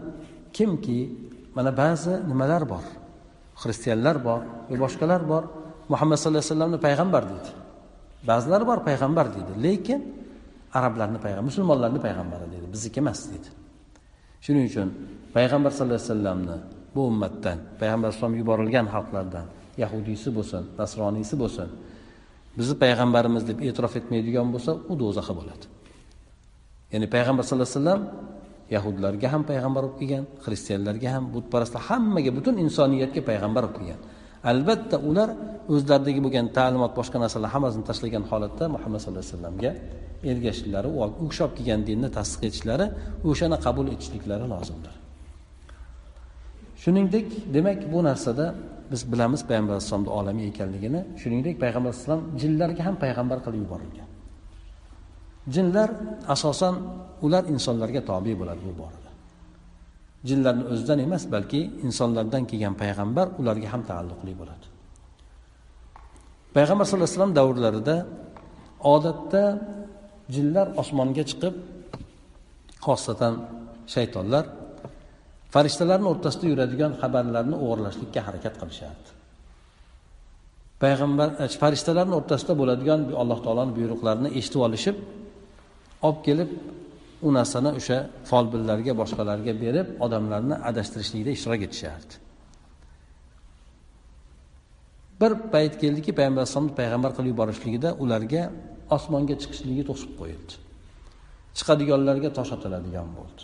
kimki mana ba'zi nimalar bor? Xristianlar bor va boshqalar bor. Muhammad sallallohu alayhi vasallamni payg'ambar deydi. Ba'zilari bor payg'ambar deydi lekin arablarni payg'ambar musulmonlarni payg'ambari deydi bizniki emas deydi. Shuning uchun payg'ambar sallallohu alayhi vasallamni bu ummatdan payg'ambar alayhisalom yuborilgan xalqlardan yahudiysi bo'lsin nasroniysi bo'lsin bizni payg'ambarimiz deb e'tirof etmaydigan bo'lsa u do'zaxi bo'ladi. Ya'ni payg'ambar sallallohu alayhi vasallam yahudlarga ham payg'ambar bo'lib kelgan xristianlarga ham butparastlar hammaga butun insoniyatga payg'ambar bo'lib kelgan. Albatta ular o'zlaridagi bo'lgan ta'limot boshqa narsalar hammasini tashlagan holatda muhammad sallallohu alayhi vasallamga ergashishlari u kishi olib kelgan dinni tasdiq etishlari o'shani qabul etishliklari lozimdir. Shuningdek demak bu narsada biz bilamiz payg'ambar alayhissalomni olamiy ekanligini. Shuningdek payg'ambar alayhissalom jinlarga ham payg'ambar qilib yuborilgan. Jinlar asosan ular insonlarga tobe bo'ladi bu borada. Jinlarni o'zidan emas balki insonlardan kelgan payg'ambar ularga ham taalluqli bo'ladi. Payg'ambar sallallohu alayhi vasallam davrlarida odatda jinlar osmonga chiqib xosatan shaytonlar farishtalarni o'rtasida yuradigan xabarlarni o'g'irlashlikka harakat qilishardi. Payg'ambar e, farishtalarni o'rtasida bo'ladigan alloh taoloni buyruqlarini eshitib olishib olib kelib u narsani o'sha folbinlarga boshqalarga berib odamlarni adashtirishlikda ishtirok etishardi. Bir payt keldiki payg'ambar alayhisalomni payg'ambar qilib yuborishligida ularga osmonga chiqishligi to'sib qo'yildi. Chiqadiganlarga tosh otiladigan bo'ldi.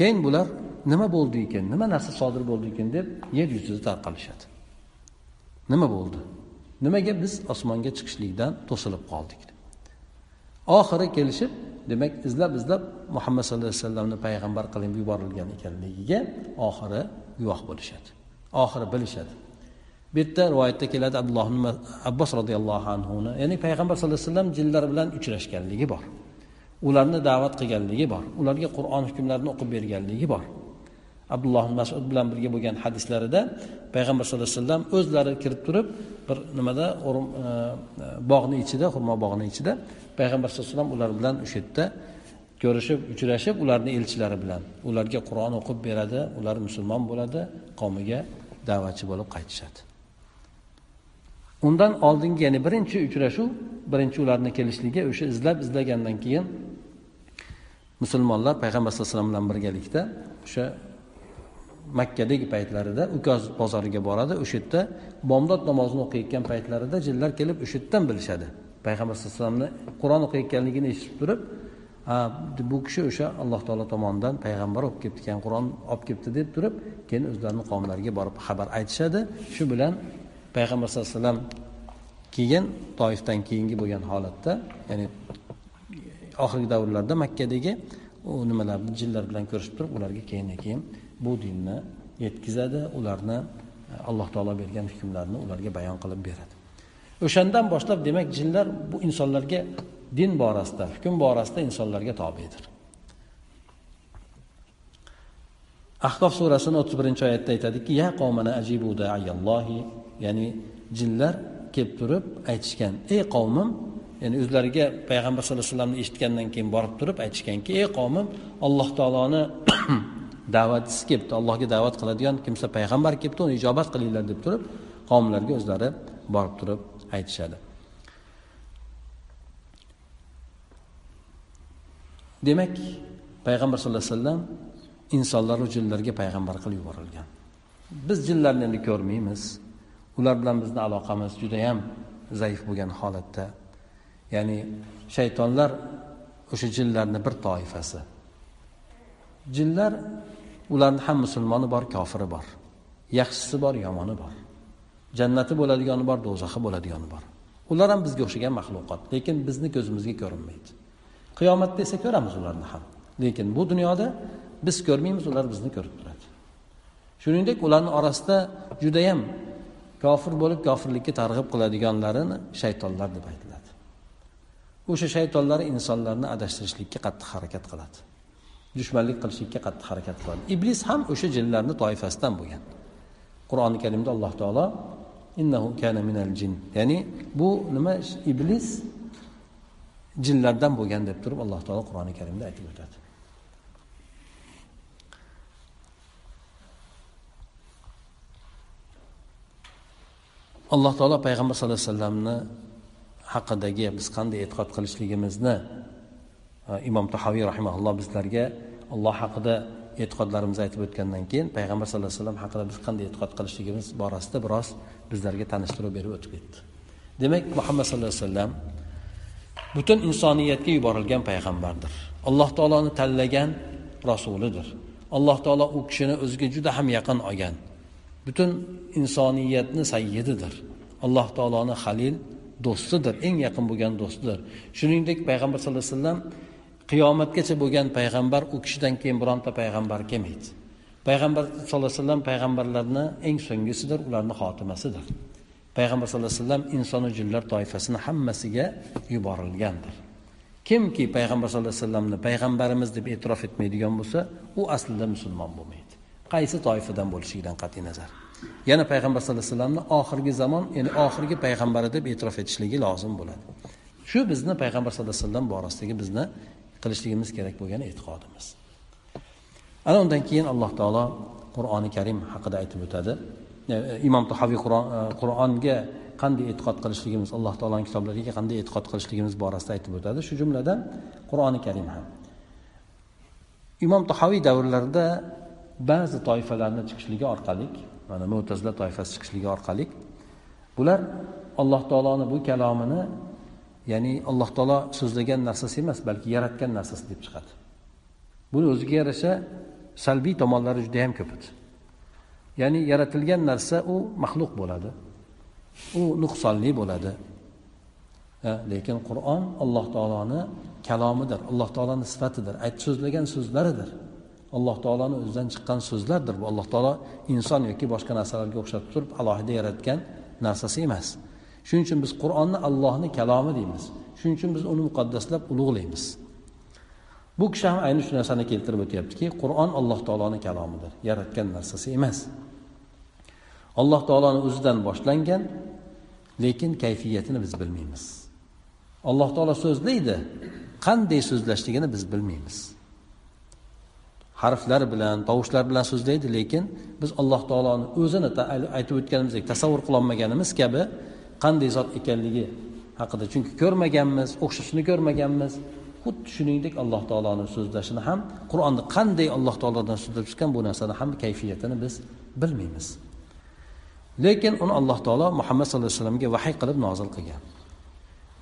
Keyin bular nima bo'ldi ekan nima narsa sodir bo'ldi ekan deb yer yuzida tarqalishadi nima bo'ldi? Nimaga biz osmonga chiqishlikdan to'silib qoldik? Oxiri kelishib demak izlab izlab muhammad sallallohu alayhi vasallamni payg'ambar qilib yuborilgan ekanligiga oxiri guvoh bo'lishadi. Oxiri bilishadi. Bu yerda rivoyatda keladi abdulloh abbos roziyallohu anhuni ya'ni payg'ambar sallallohu alayhi vasallam jinlar bilan uchrashganligi bor. Ularni da'vat qilganligi bor. Ularga qur'on hukmlarini o'qib berganligi bor. Abdulloh masud bilan birga bo'lgan hadislarida payg'ambar sallallohu alayhi vasallam o'zlari kirib turib bir nimada e, e, bog'ni ichida xurmo bog'ni ichida payg'ambar sallallohu alayhi vasallam ular bilan o'sha yerda ko'rishib uchrashib ularni elchilari bilan. Ularga qur'on o'qib beradi ular musulmon bo'ladi qavmiga da'vatchi bo'lib qaytishadi. Undan oldingi ya'ni birinchi uchrashuv birinchi ularni kelishligi o'sha izlab izlagandan keyin musulmonlar payg'ambar sallallohu alayhi vasallam bilan birgalikda o'sha makkadagi paytlarida ukoz bozoriga boradi. O'sha yerda bomdod namozini o'qiyotgan paytlarida jinlar kelib o'sha yerdan bilishadi. Payg'ambar sallallohu alayhi vasallamni qur'on o'qiyotganligini eshitib turib bu kishi o'sha alloh taolo tomonidan payg'ambar olib kelibdi ekan qur'on olib kelibdi deb turib keyin o'zlarini qavmlariga borib xabar aytishadi. Shu bilan payg'ambar sallallohu alayhi vasallam keyin toifdan keyingi bo'lgan holatda ya'ni oxirgi davrlarda makkadagi u nimalarni jinlar bilan ko'rishib turib ularga keyin keyin bu dinni yetkazadi ularni e, alloh taolo bergan hukmlarni ularga bayon qilib beradi. O'shandan boshlab demak jinlar bu insonlarga din borasida hukm borasida insonlarga tobedir ahkof surasini o'ttiz birinchi oyatda aytadiki ya qavmana ajibu daiyallohi ya'ni jinlar kelib turib aytishgan ey qavmim ya'ni o'zlariga payg'ambar sallallohu alayhi vasallamni eshitgandan keyin borib turib aytishganki ey qavmim alloh taoloni da'vatchisi kelibdi. Allohga da'vat qiladigan kimsa payg'ambar kelibdi uni ijobat qilinglar deb turib qavmlarga o'zlari borib turib aytishadi. Demak payg'ambar sallallohu alayhi vasallam insonlar jinlarga payg'ambar qilib yuborilgan. Biz jinlarni endi ko'rmaymiz. Ular bilan bizni aloqamiz judayam zaif bo'lgan holatda ya'ni shaytonlar o'sha jinlarni bir toifasi. Jinlar ularni ham musulmoni bor kofiri bor. Yaxshisi bor yomoni bor. Jannati bo'ladigani bor do'zaxi bo'ladigani bor. Ular ham bizga o'xshagan maxluqot lekin bizni ko'zimizga ko'rinmaydi. Qiyomatda esa ko'ramiz ularni ham. Lekin bu dunyoda biz ko'rmaymiz ular bizni ko'rib turadi. Shuningdek ularni orasida judayam kofir bo'lib kofirlikka targ'ib qiladiganlarini shaytonlar deb aytiladi o'sha shaytonlar insonlarni adashtirishlikka qattiq harakat qiladi. Dushmanlik qilishlikka qattiq harakat qiladi. Iblis ham o'sha jinlarni toifasidan bo'lgan. Qur'oni karimda alloh taolo innahu kana minal jin. Ya'ni bu nima? Iblis jinlardan bo'lgan deb turib alloh taolo qur'oni karimda aytib o'tadi. Alloh taolo payg'ambar sallallohu alayhi vasallamni haqidagi biz qanday e'tiqod qilishligimizni e, imom tahoviy rahimaulloh bizlarga alloh haqida e'tiqodlarimizni aytib o'tgandan keyin payg'ambar sallallohu alayhi vasallam haqida biz qanday e'tiqod qilishligimiz borasida biroz bizlarga tanishtirib berib o'tib ketdi. Demak muhammad sallallohu alayhi vasallam butun insoniyatga yuborilgan payg'ambardir. Alloh taoloni tanlagan rasulidir. Alloh taolo u kishini o'ziga juda ham yaqin olgan butun insoniyatni sayyididir. Alloh taoloni halil do'stidir eng yaqin bo'lgan do'stidir. Shuningdek payg'ambar sallallohu alayhi vasallam qiyomatgacha bo'lgan payg'ambar u kishidan keyin bironta payg'ambar kelmaydi payg'ambar sallallohu alayhi vasallam payg'ambarlarni eng so'nggisidir ularni xotimasidir. Payg'ambar sallallohu alayhi vasallam insonu jinlar toifasini hammasiga yuborilgandir. Kimki payg'ambar sallallohu alayhi vasallamni payg'ambarimiz deb e'tirof etmaydigan bo'lsa u aslida musulmon bo'lmaydi. Qaysi toifadan bo'lishligidan qat'iy nazar? Yana payg'ambar sallallohu alayhi vasallamni oxirgi zamon ya'ni oxirgi payg'ambari deb e'tirof etishligi lozim bo'ladi. Shu bizni payg'ambar sallallohu alayhi vasallam borasidagi bizni qilishligimiz kerak bo'lgan e'tiqodimiz. Ana undan keyin alloh taolo qur'oni karim haqida aytib o'tadi. E, Imom tahoviy e, qur'onga qanday e'tiqod qilishligimiz alloh taoloni kitoblariga qanday e'tiqod qilishligimiz borasida aytib o'tadi. Shu jumladan qur'oni karim ham. Imom tahoviy davrlarida ba'zi toifalarni chiqishligi orqali mana mo'tazila toifasi chiqishligi orqali bular alloh taoloni bu kalomini ya'ni alloh taolo so'zlagan narsasi emas balki yaratgan narsasi deb chiqadi. Buni o'ziga yarasha salbiy tomonlari juda yam ko'p edi ya'ni yaratilgan narsa u maxluq bo'ladi u nuqsonli bo'ladi. Lekin qur'on alloh taoloni kalomidir alloh taoloni sifatidir ayt so'zlagan so'zlaridir. Alloh taoloni o'zidan chiqqan so'zlardir. Bu alloh taolo inson yoki boshqa narsalarga o'xshatib turib alohida yaratgan narsasi emas. Shuning uchun biz qur'onni allohni kalomi deymiz. Shuning uchun biz uni muqaddaslab ulug'laymiz. Bu kishi ham ayni shu narsani keltirib o'tyaptiki qur'on alloh taoloni kalomidir. Yaratgan narsasi emas. Alloh taoloni o'zidan boshlangan lekin kayfiyatini biz bilmaymiz. Alloh taolo so'zlaydi qanday so'zlashligini biz bilmaymiz. Harflar bilan tovushlar bilan so'zlaydi lekin biz alloh taoloni o'zini aytib o'tganimizdek tasavvur qilolmaganimiz kabi qanday zot ekanligi haqida. Chunki ko'rmaganmiz o'xshashini ko'rmaganmiz. Xuddi shuningdek alloh taoloni so'zlashini ham qur'onni qanday alloh taolodan so'zlab chiqqan bu narsani ham kayfiyatini biz bilmaymiz. Lekin uni alloh taolo muhammad sallallohu alayhi vasallamga vahiy qilib nozil qilgan.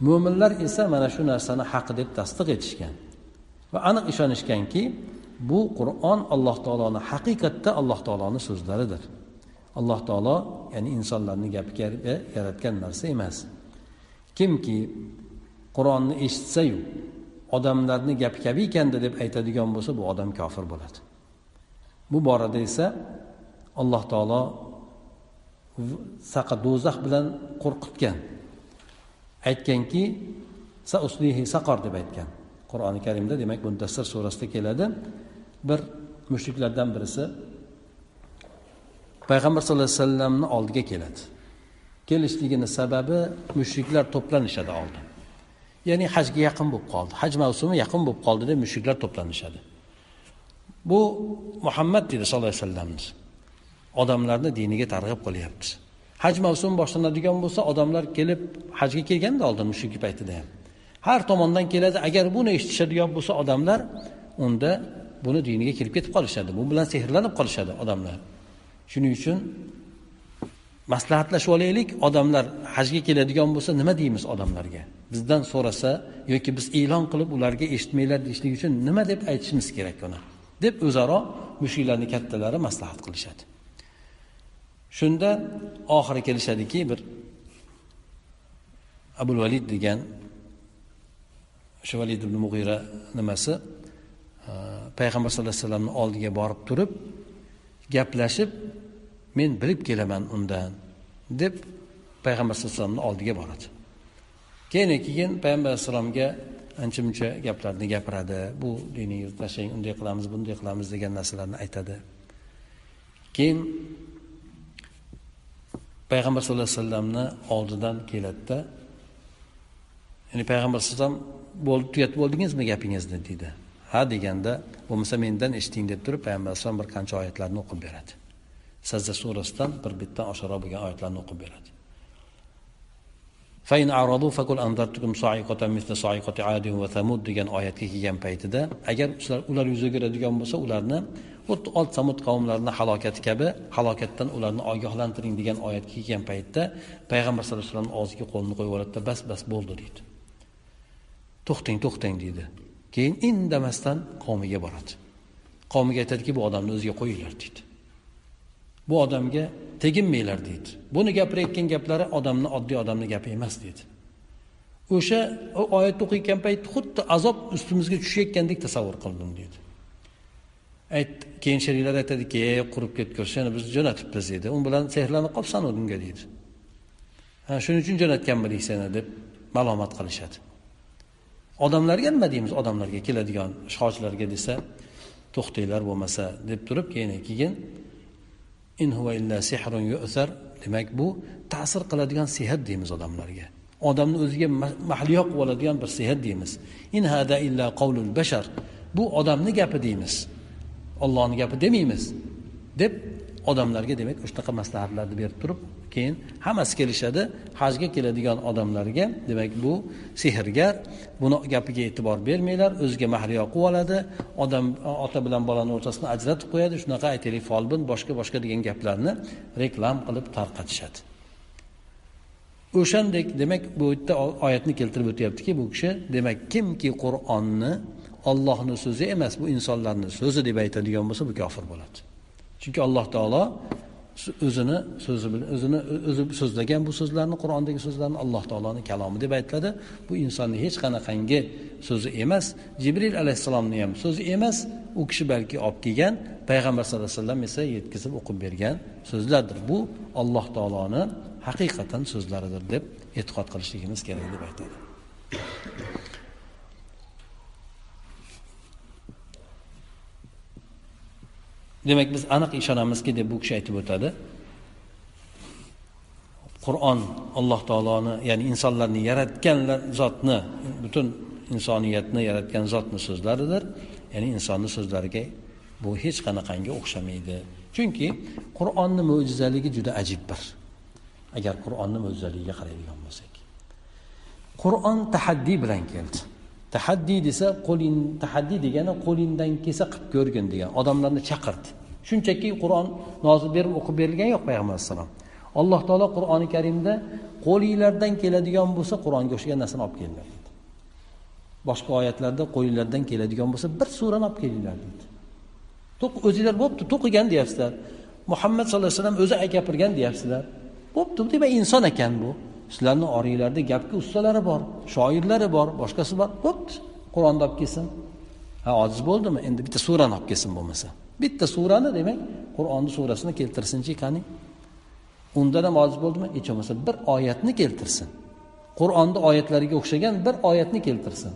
Mo'minlar esa mana shu narsani haq deb tasdiq etishgan va aniq ishonishganki bu qur'on alloh taoloni haqiqatda alloh taoloni so'zlaridir. Alloh taolo ya'ni insonlarni gapiga e, yaratgan narsa emas. Kimki qur'onni eshitsayu odamlarni gapi kabi ekanda deb aytadigan bo'lsa bu odam kofir bo'ladi. Bu borada esa alloh taolo saqa do'zax bilan qo'rqitgan. Aytganki sauslihi saqor deb aytgan. Qur'oni karimda demak muntassir surasida keladi. Bir mushriklardan birisi payg'ambar sallallohu alayhi vasallamni oldiga keladi. Kelishligini sababi mushriklar to'planishadi oldin. Ya'ni hajga yaqin bo'lib qoldi. Haj mavsumi yaqin bo'lib qoldi deb mushriklar to'planishadi. Bu muhammad deydi sallallohu alayhi vasallamni. Odamlarni diniga targ'ib qilyapti. Haj mavsumi boshlanadigan bo'lsa odamlar kelib hajga kelganda oldin mushriklik paytida ham. Har tomondan keladi. Agar buni eshitishadigan bo'lsa odamlar unda buni diniga kirib ketib qolishadi. Bu bilan sehrlanib qolishadi odamlar. Shuning uchun maslahatlashib olaylik. Odamlar hajga keladigan bo'lsa nima deymiz odamlarga? Bizdan so'rasa yoki biz e'lon qilib ularga eshitmanglar deyishlik uchun nima deb aytishimiz kerak uni? Deb o'zaro mushuklarni kattalari maslahat qilishadi. Shunda oxiri kelishadiki bir abul valid degan o'sha valid ibn mug'ira nimasi? Payg'ambar sallallohu alayhi vasallamni oldiga borib turib gaplashib men bilib kelaman undan deb payg'ambar sallallohu alayhi vasallamni oldiga boradi. Keyin keyin payg'ambar alayhissalomga ancha muncha gaplarni gapiradi. Bu diningizni tashlang unday qilamiz bunday qilamiz degan narsalarni aytadi. Keyin payg'ambar sallallohu alayhi vasallamni oldidan keladida ya'ni payg'ambar alayhisalom bo'ldi tugatib bo'ldingizmi gapingizni deydi ha deganda bo'lmasa mendan eshiting deb turib payg'ambar alayhisalom bir qancha oyatlarni o'qib beradi. Sajda surasidan bir bitdan oshiqroq bo'lgan oyatlarni o'qib beradi. Degan oyatga kelgan paytida agar ular yuz o'giradigan bo'lsa ularni xuddi ot samud qavmlarini halokati kabi halokatdan ularni ogohlantiring degan oyatga kelgan paytda payg'ambar sallallohu alayhi vasallam og'ziga qo'lini qo'yib yuboradida bas bas bo'ldi deydi. To'xtang to'xtang deydi. Keyin indamasdan qavmiga boradi. Qavmiga aytadiki bu odamni o'ziga qo'yinglar deydi. Bu odamga teginmanglar deydi. Buni gapirayotgan gaplari odamni oddiy odamni gapi emas deydi. O'sha oyatni o'qiyotgan paytda xuddi azob ustimizga tushayotgandek tasavvur qildim deydi. Ayt keyin sheriklar aytadiki ey qurib ketgur seni biz jo'natibmiz deydi. U bilan sehrlanib qolibsan unga deydi. Ha shuning uchun jo'natganmidik seni deb malomat qilishadi. Odamlarga nima deymiz? Odamlarga keladigan ishg'olchilarga desa to'xtanglar bo'lmasa deb turib keyin keyin in huva illa demak bu ta'sir qiladigan sehr deymiz odamlarga. Odamni o'ziga mahliyo qilib oladigan bir sehr deymiz. In hada illa qavlul bashar. Bu odamni gapi deymiz. Ollohni gapi demaymiz deb odamlarga demak shunaqa maslahatlarni berib turib keyin hammasi kelishadi hajga keladigan odamlarga demak bu sehrgar buni gapiga e'tibor bermanglar o'ziga mahliyo qilib oladi odam ota bilan bolani o'rtasini ajratib qo'yadi shunaqa aytaylik folbin boshqa boshqa degan gaplarni reklam qilib tarqatishadi. O'shandek demak bu yerda oyatni keltirib o'tyaptiki bu kishi demak kimki qur'onni ollohni so'zi emas bu insonlarni so'zi deb aytadigan bo'lsa bu kofir bo'ladi. Chunki alloh taolo o'zini so'zi bilan o'zini o'zi so'zlagan bu so'zlarni qur'ondagi so'zlarni alloh taoloni kalomi deb aytiladi. Bu insonni hech qanaqangi so'zi emas. Jibril alayhissalomni ham so'zi emas. U kishi balki olib kelgan payg'ambar sallallohu alayhi vasallam esa yetkazib o'qib bergan so'zlardir. Bu alloh taoloni haqiqatan so'zlaridir deb e'tiqod qilishligimiz kerak deb aytadi. Demak biz aniq ishonamizki deb bu kishi aytib o'tadi. Qur'on alloh taoloni ya'ni insonlarni yaratgan zotni butun insoniyatni yaratgan zotni so'zlaridir. Ya'ni insonni so'zlariga bu hech qanaqangi o'xshamaydi. Chunki qur'onni mo'jizaligi juda ajib bir agar qur'onni mo'jizaligiga qaraydigan bo'lsak. Qur'on tahaddiy bilan keldi. Tahaddiy desa qo'ling tahaddiy degani qo'lingdan kelsa qilib ko'rgin degan odamlarni chaqirdi. Shunchaki qur'on nozil berib o'qib berilgani yo'q payg'ambar alayhissalom alloh taolo qur'oni karimda qo'linglardan keladigan bo'lsa qur'onga o'xshagan narsani olib kelinglar deydi boshqa oyatlarda qo'linglardan keladigan bo'lsa bir surani olib kelinglar deydi o'zinglar bo'pti to'qigan deyapsizlar. Muhammad sallallohu alayhi vasallam o'zi gapirgan deyapsizlar. Bo'pti demak inson ekan bu. Sizlarni oringlarda gapga ustalari bor shoirlari bor boshqasi bor. Bo'pti qur'onni olib kelsin. Ha ojiz bo'ldimi? Endi bitta surani olib kelsin bo'lmasa. Bitta surani demak qur'onni surasini keltirsinchi qani undan ham ojiz bo'ldimi? Hech bo'lmasa bir oyatni keltirsin. Qur'onni oyatlariga o'xshagan bir oyatni keltirsin.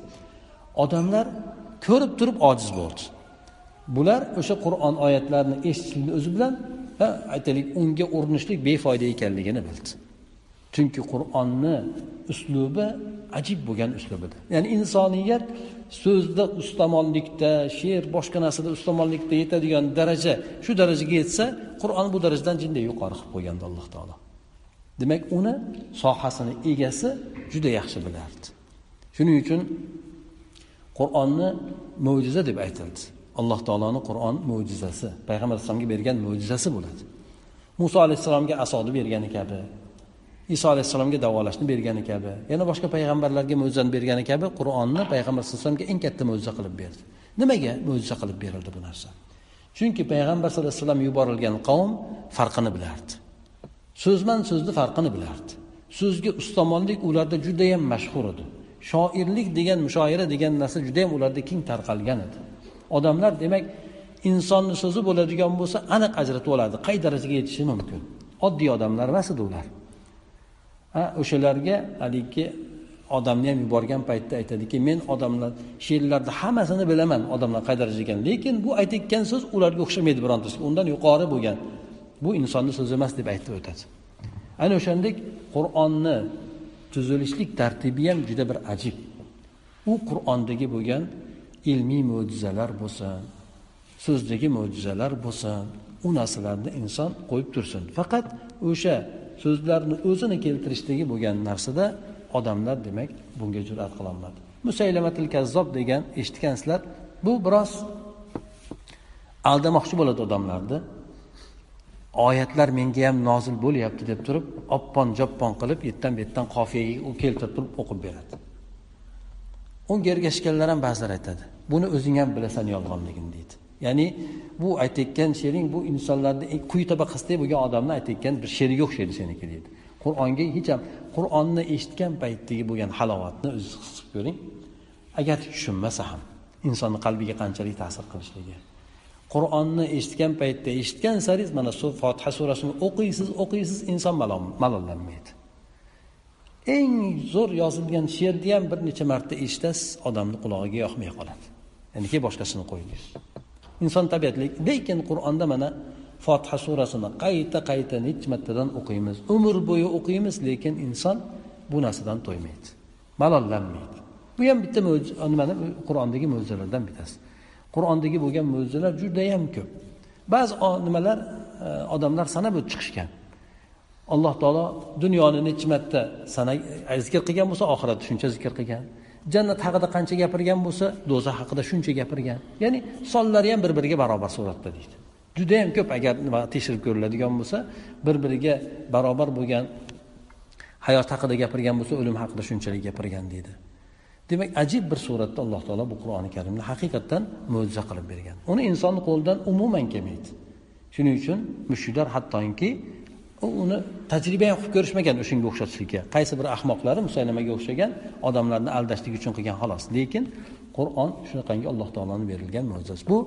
Odamlar ko'rib turib ojiz bo'ldi. Bular o'sha qur'on oyatlarini eshitishlikni o'zi bilan aytaylik unga urinishlik befoyda ekanligini bildi. Chunki qur'onni uslubi ajib bo'lgan uslubida ya'ni insoniyat so'zda ustamonlikda she'r boshqa narsada ustamonlikda yetadigan daraja shu darajaga yetsa qur'on bu darajadan jinday yuqori qilib qo'ygandi alloh taolo. Demak uni sohasini egasi juda yaxshi bilardi. Shuning uchun qur'onni mo'jiza deb aytildi. Alloh taoloni qur'on mo'jizasi payg'ambar alayhissalomga bergan mo'jizasi bo'ladi. Muso alayhissalomga asoni bergani kabi iso alayhissalomga davolashni bergani kabi yana boshqa payg'ambarlarga mo'jizani bergani kabi qur'onni payg'ambar sallallohu alayhi vasallamga eng katta mo'jiza qilib berdi. Nimaga mo'jiza qilib berildi bu narsa? Chunki payg'ambar sallallohu alayhi vasallam yuborilgan qavm farqini bilardi. So'zman so'zni farqini bilardi. So'zga ustamonlik ularda judayam mashhur edi. Shoirlik degan mushoira degan narsa judayam ularda keng tarqalgan edi. Odamlar demak insonni so'zi bo'ladigan bo'lsa aniq ajratib oladi qay darajaga yetishi mumkin? Oddiy odamlar emas edi ular. O'shalarga haligi odamni ham yuborgan paytda aytadiki men odamlar she'rlarni hammasini bilaman odamlar qay darajada ekan lekin bu aytayotgan so'z ularga o'xshamaydi birontasiga undan yuqori bo'lgan. Bu insonni so'zi emas deb aytib o'tadi ana o'shandek qur'onni tuzilishlik tartibi ham juda bir ajib. U qur'ondagi bo'lgan ilmiy mo'jizalar bo'lsin so'zdagi mo'jizalar bo'lsin u narsalarni inson qo'yib tursin. Faqat o'sha so'zlarni o'zini keltirishdagi bo'lgan narsada odamlar demak bunga jur'at qilolmadi. Musaylamatil kazzob degan eshitgansizlar bu biroz aldamoqchi bo'ladi odamlarni. Oyatlar menga ham nozil bo'lyapti deb turib oppon joppon qilib yettan bu yerdan qofiyaga keltirib turib o'qib beradi. Unga ergashganlar ham ba'zilar aytadi buni o'zing ham bilasan yolg'onligini deydi. Ya'ni bu aytayotgan she'ring bu insonlarni e, quyi tabaqasida bo'lgan odamni aytayotgan bir she'riga o'xshaydi seniki deydi. Qur'onga hech ham qur'onni eshitgan paytdagi bo'lgan halovatni o'zingiz his qilib ko'ring. Agar tushunmasa ham insonni qalbiga qanchalik ta'sir qilishligi. Qur'onni eshitgan paytda eshitgan saringiz mana shu fotiha surasini o'qiysiz o'qiysiz inson malollanmaydi. Eng zo'r yozilgan she'rni ham bir necha marta eshitasiz odamni qulog'iga yoqmay qoladi. Ya'ni keyin boshqasini qo'yingiz. Inson tabiatli lekin qur'onda mana fotiha surasini qayta qayta necha martadan o'qiymiz? Umr bo'yi o'qiymiz lekin inson bu narsadan to'ymaydi. Malollanmaydi. Bu ham bitta nimani? Qur'ondagi mo'jizalardan bittasi. Qur'ondagi bo'lgan mo'jizalar judayam ko'p. Ba'zi nimalar e, odamlar sanab o'tib chiqishgan. Alloh taolo dunyoni necha marta sana zikr qilgan bo'lsa oxiratni shuncha zikr qilgan. Jannat haqida qancha gapirgan bo'lsa do'zax haqida shuncha gapirgan. Ya'ni sonlari ham bir biriga barobar suratda deydi. Judayam ko'p agar nima tekshirib ko'riladigan bo'lsa bir biriga barobar bo'lgan hayot haqida gapirgan bo'lsa o'lim haqida shunchalik gapirgan deydi. Demak ajib bir suratda alloh taolo bu qur'oni karimni haqiqatdan mo'jiza qilib bergan. Uni insonni qo'lidan umuman kelmaydi shuning uchun mushuklar hattoki uni tajriba ham qilib ko'rishmagan o'shanga o'xshatishlikka. Qaysi bir ahmoqlari musaylamaga o'xshagan odamlarni aldashlik uchun qilgan xolos. Lekin qur'on shunaqangi alloh taoloni berilgan mo'jizasi. Bu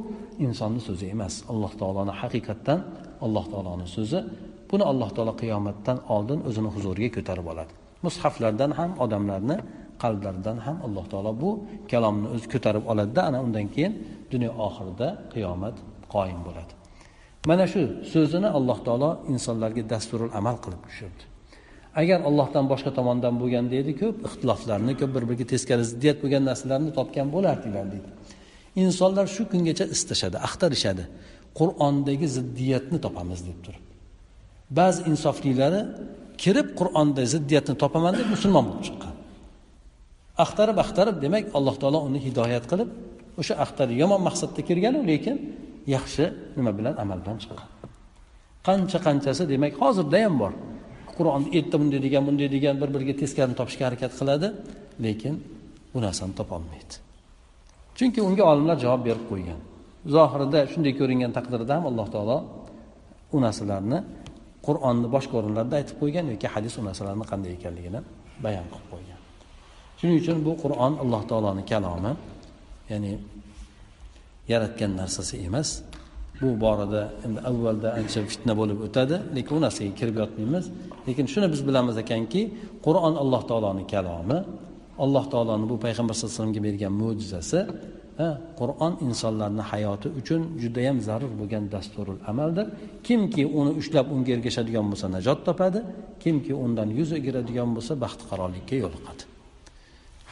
insonni so'zi emas. Alloh taoloni haqiqatdan alloh taoloni so'zi. Buni alloh taolo qiyomatdan oldin o'zini huzuriga ko'tarib oladi. Mushaflardan ham odamlarni qalblaridan ham alloh taolo bu kalomni o'zi ko'tarib oladida ana undan keyin dunyo oxirida qiyomat qoyim bo'ladi. Mana shu so'zini alloh taolo insonlarga dasturul amal qilib tushirdi. Agar allohdan boshqa tomondan bo'lgan deydi ko'p ixtiloflarni ko'p bir biriga teskari ziddiyat bo'lgan narsalarni topgan bo'lardinglar deydi. Insonlar shu kungacha istashadi axtarishadi. Qur'ondagi ziddiyatni topamiz deb turib ba'zi insoflilari kirib qur'onda ziddiyatni topaman deb musulmon bo'lib chiqqan. Axtarib axtarib demak alloh taolo uni hidoyat qilib o'sha axtarib yomon maqsadda kirganu lekin yaxshi nima bilan? Amaldan chiqqan. Qancha qanchasi demak hozirda ham bor. Qur'on erta bunday degan bunday degan bir biriga teskarini topishga harakat qiladi lekin bu narsani topolmaydi chunki unga olimlar javob berib qo'ygan. Zohirida shunday ko'ringan taqdirda ham alloh taolo u narsalarni qur'onni boshqa o'rinlarda aytib qo'ygan yoki hadis u narsalarni qanday ekanligini bayon qilib qo'ygan. Shuning uchun bu qur'on alloh taoloni kalomi ya'ni yaratgan narsasi emas. Bu borada endi avvalda ancha fitna bo'lib o'tadi lekin u narsaga kirib yotmaymiz. Lekin shuni biz bilamiz ekanki qur'on alloh taoloni kalomi alloh taoloni bu payg'ambar sallallohu alayhi vasallamga bergan mo'jizasi qur'on insonlarni hayoti uchun judayam zarur bo'lgan dasturul amaldir. Kimki uni ushlab unga ergashadigan bo'lsa najot topadi kimki undan yuz o'giradigan bo'lsa baxti qarorlikka yo'liqadi.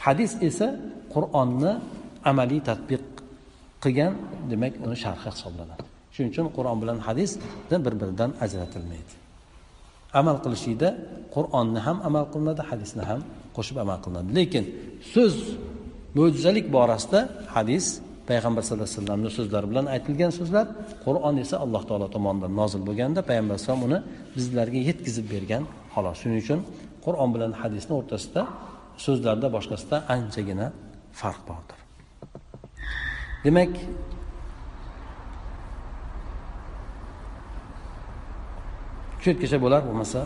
Hadis esa qur'onni amaliy tadbiq qilgan demak uni sharhi hisoblanadi. Shuning uchun qur'on bilan hadis bir biridan ajratilmaydi. Amal qilishlikda qur'onni ham amal qilinadi hadisni ham qo'shib amal qilinadi. Lekin so'z mo'jizalik borasida hadis payg'ambar sallallohu alayhi vasallamni so'zlari bilan aytilgan so'zlar qur'on esa alloh taolo tomonidan nozil bo'lganda payg'ambar alayhisalom uni bizlarga yetkazib bergan xolos. Shuning uchun qur'on bilan hadisni o'rtasida so'zlarda boshqasida anchagina farq bordir. Demak shu yergacha bo'lar bo'lmasa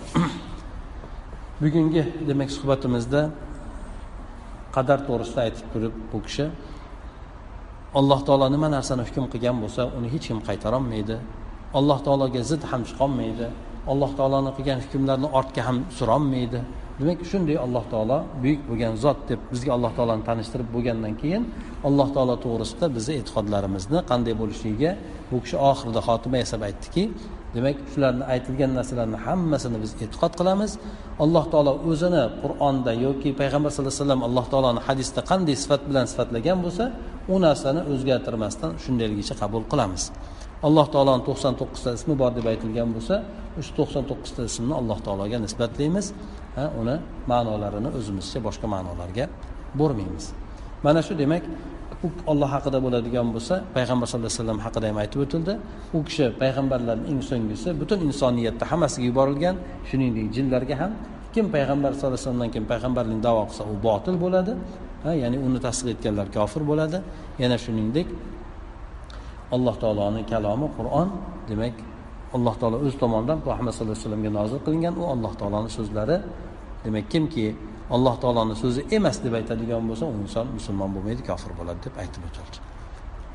bugungi demak suhbatimizda qadar to'g'risida aytib turib bu kishi alloh taolo nima narsani hukm qilgan bo'lsa uni hech kim qaytarolmaydi. Alloh taologa zid ham chiqolmaydi. Alloh taoloni qilgan hukmlarni ortga ham surolmaydi. Demak shunday alloh taolo buyuk bo'lgan zot deb bizga alloh taoloni tanishtirib bo'lgandan keyin alloh taolo to'g'risida bizni e'tiqodlarimizni qanday bo'lishligiga bu kishi oxirida xotima yasab aytdiki demak shularni aytilgan narsalarni hammasini biz e'tiqod qilamiz. Alloh taolo o'zini qur'onda yoki payg'ambar sallallohu alayhi vasallam alloh taoloni hadisda qanday sifat bilan sifatlagan bo'lsa u narsani o'zgartirmasdan shundayligicha qabul qilamiz. Alloh taoloni to'qson to'qqizta ismi bor deb aytilgan bo'lsa o'sha to'qson to'qqizta ismni alloh taologa nisbatlaymiz uni ma'nolarini o'zimizcha boshqa ma'nolarga bormaymiz. Mana shu demak u olloh haqida bo'ladigan bo'lsa payg'ambar sallallohu alayhi vasallam haqida ham aytib o'tildi. U kishi payg'ambarlarni eng so'nggisi butun insoniyatda hammasiga yuborilgan shuningdek jinlarga ham. Kim payg'ambar sallallohu alayhi vasallamdan keyin payg'ambarlik davo qilsa u botil bo'ladi. Ha ya'ni uni tasdiq etganlar kofir bo'ladi. Yana shuningdek alloh taoloni kalomi qur'on. Demak alloh taolo o'z tomonidan muhammad sallallohu alayhi vasallamga nozil qilingan u alloh taoloni so'zlari demak kimki alloh taoloni so'zi emas deb aytadigan bo'lsa u inson musulmon bo'lmaydi kofir bo'ladi deb aytib o'tildi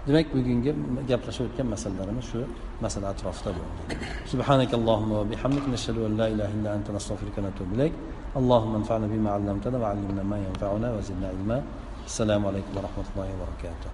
demak bugungi gaplashib o'tgan masalalarimiz shu masala atrofida bo'ldi. Subhanakallohumma an la ilaha illa anta va ilayk. Allohumma anfa'na bima 'allamtana va 'allimna ma yanfa'una zidna ilma. Assalomu alaykum va rahmatullohi va barakatuh.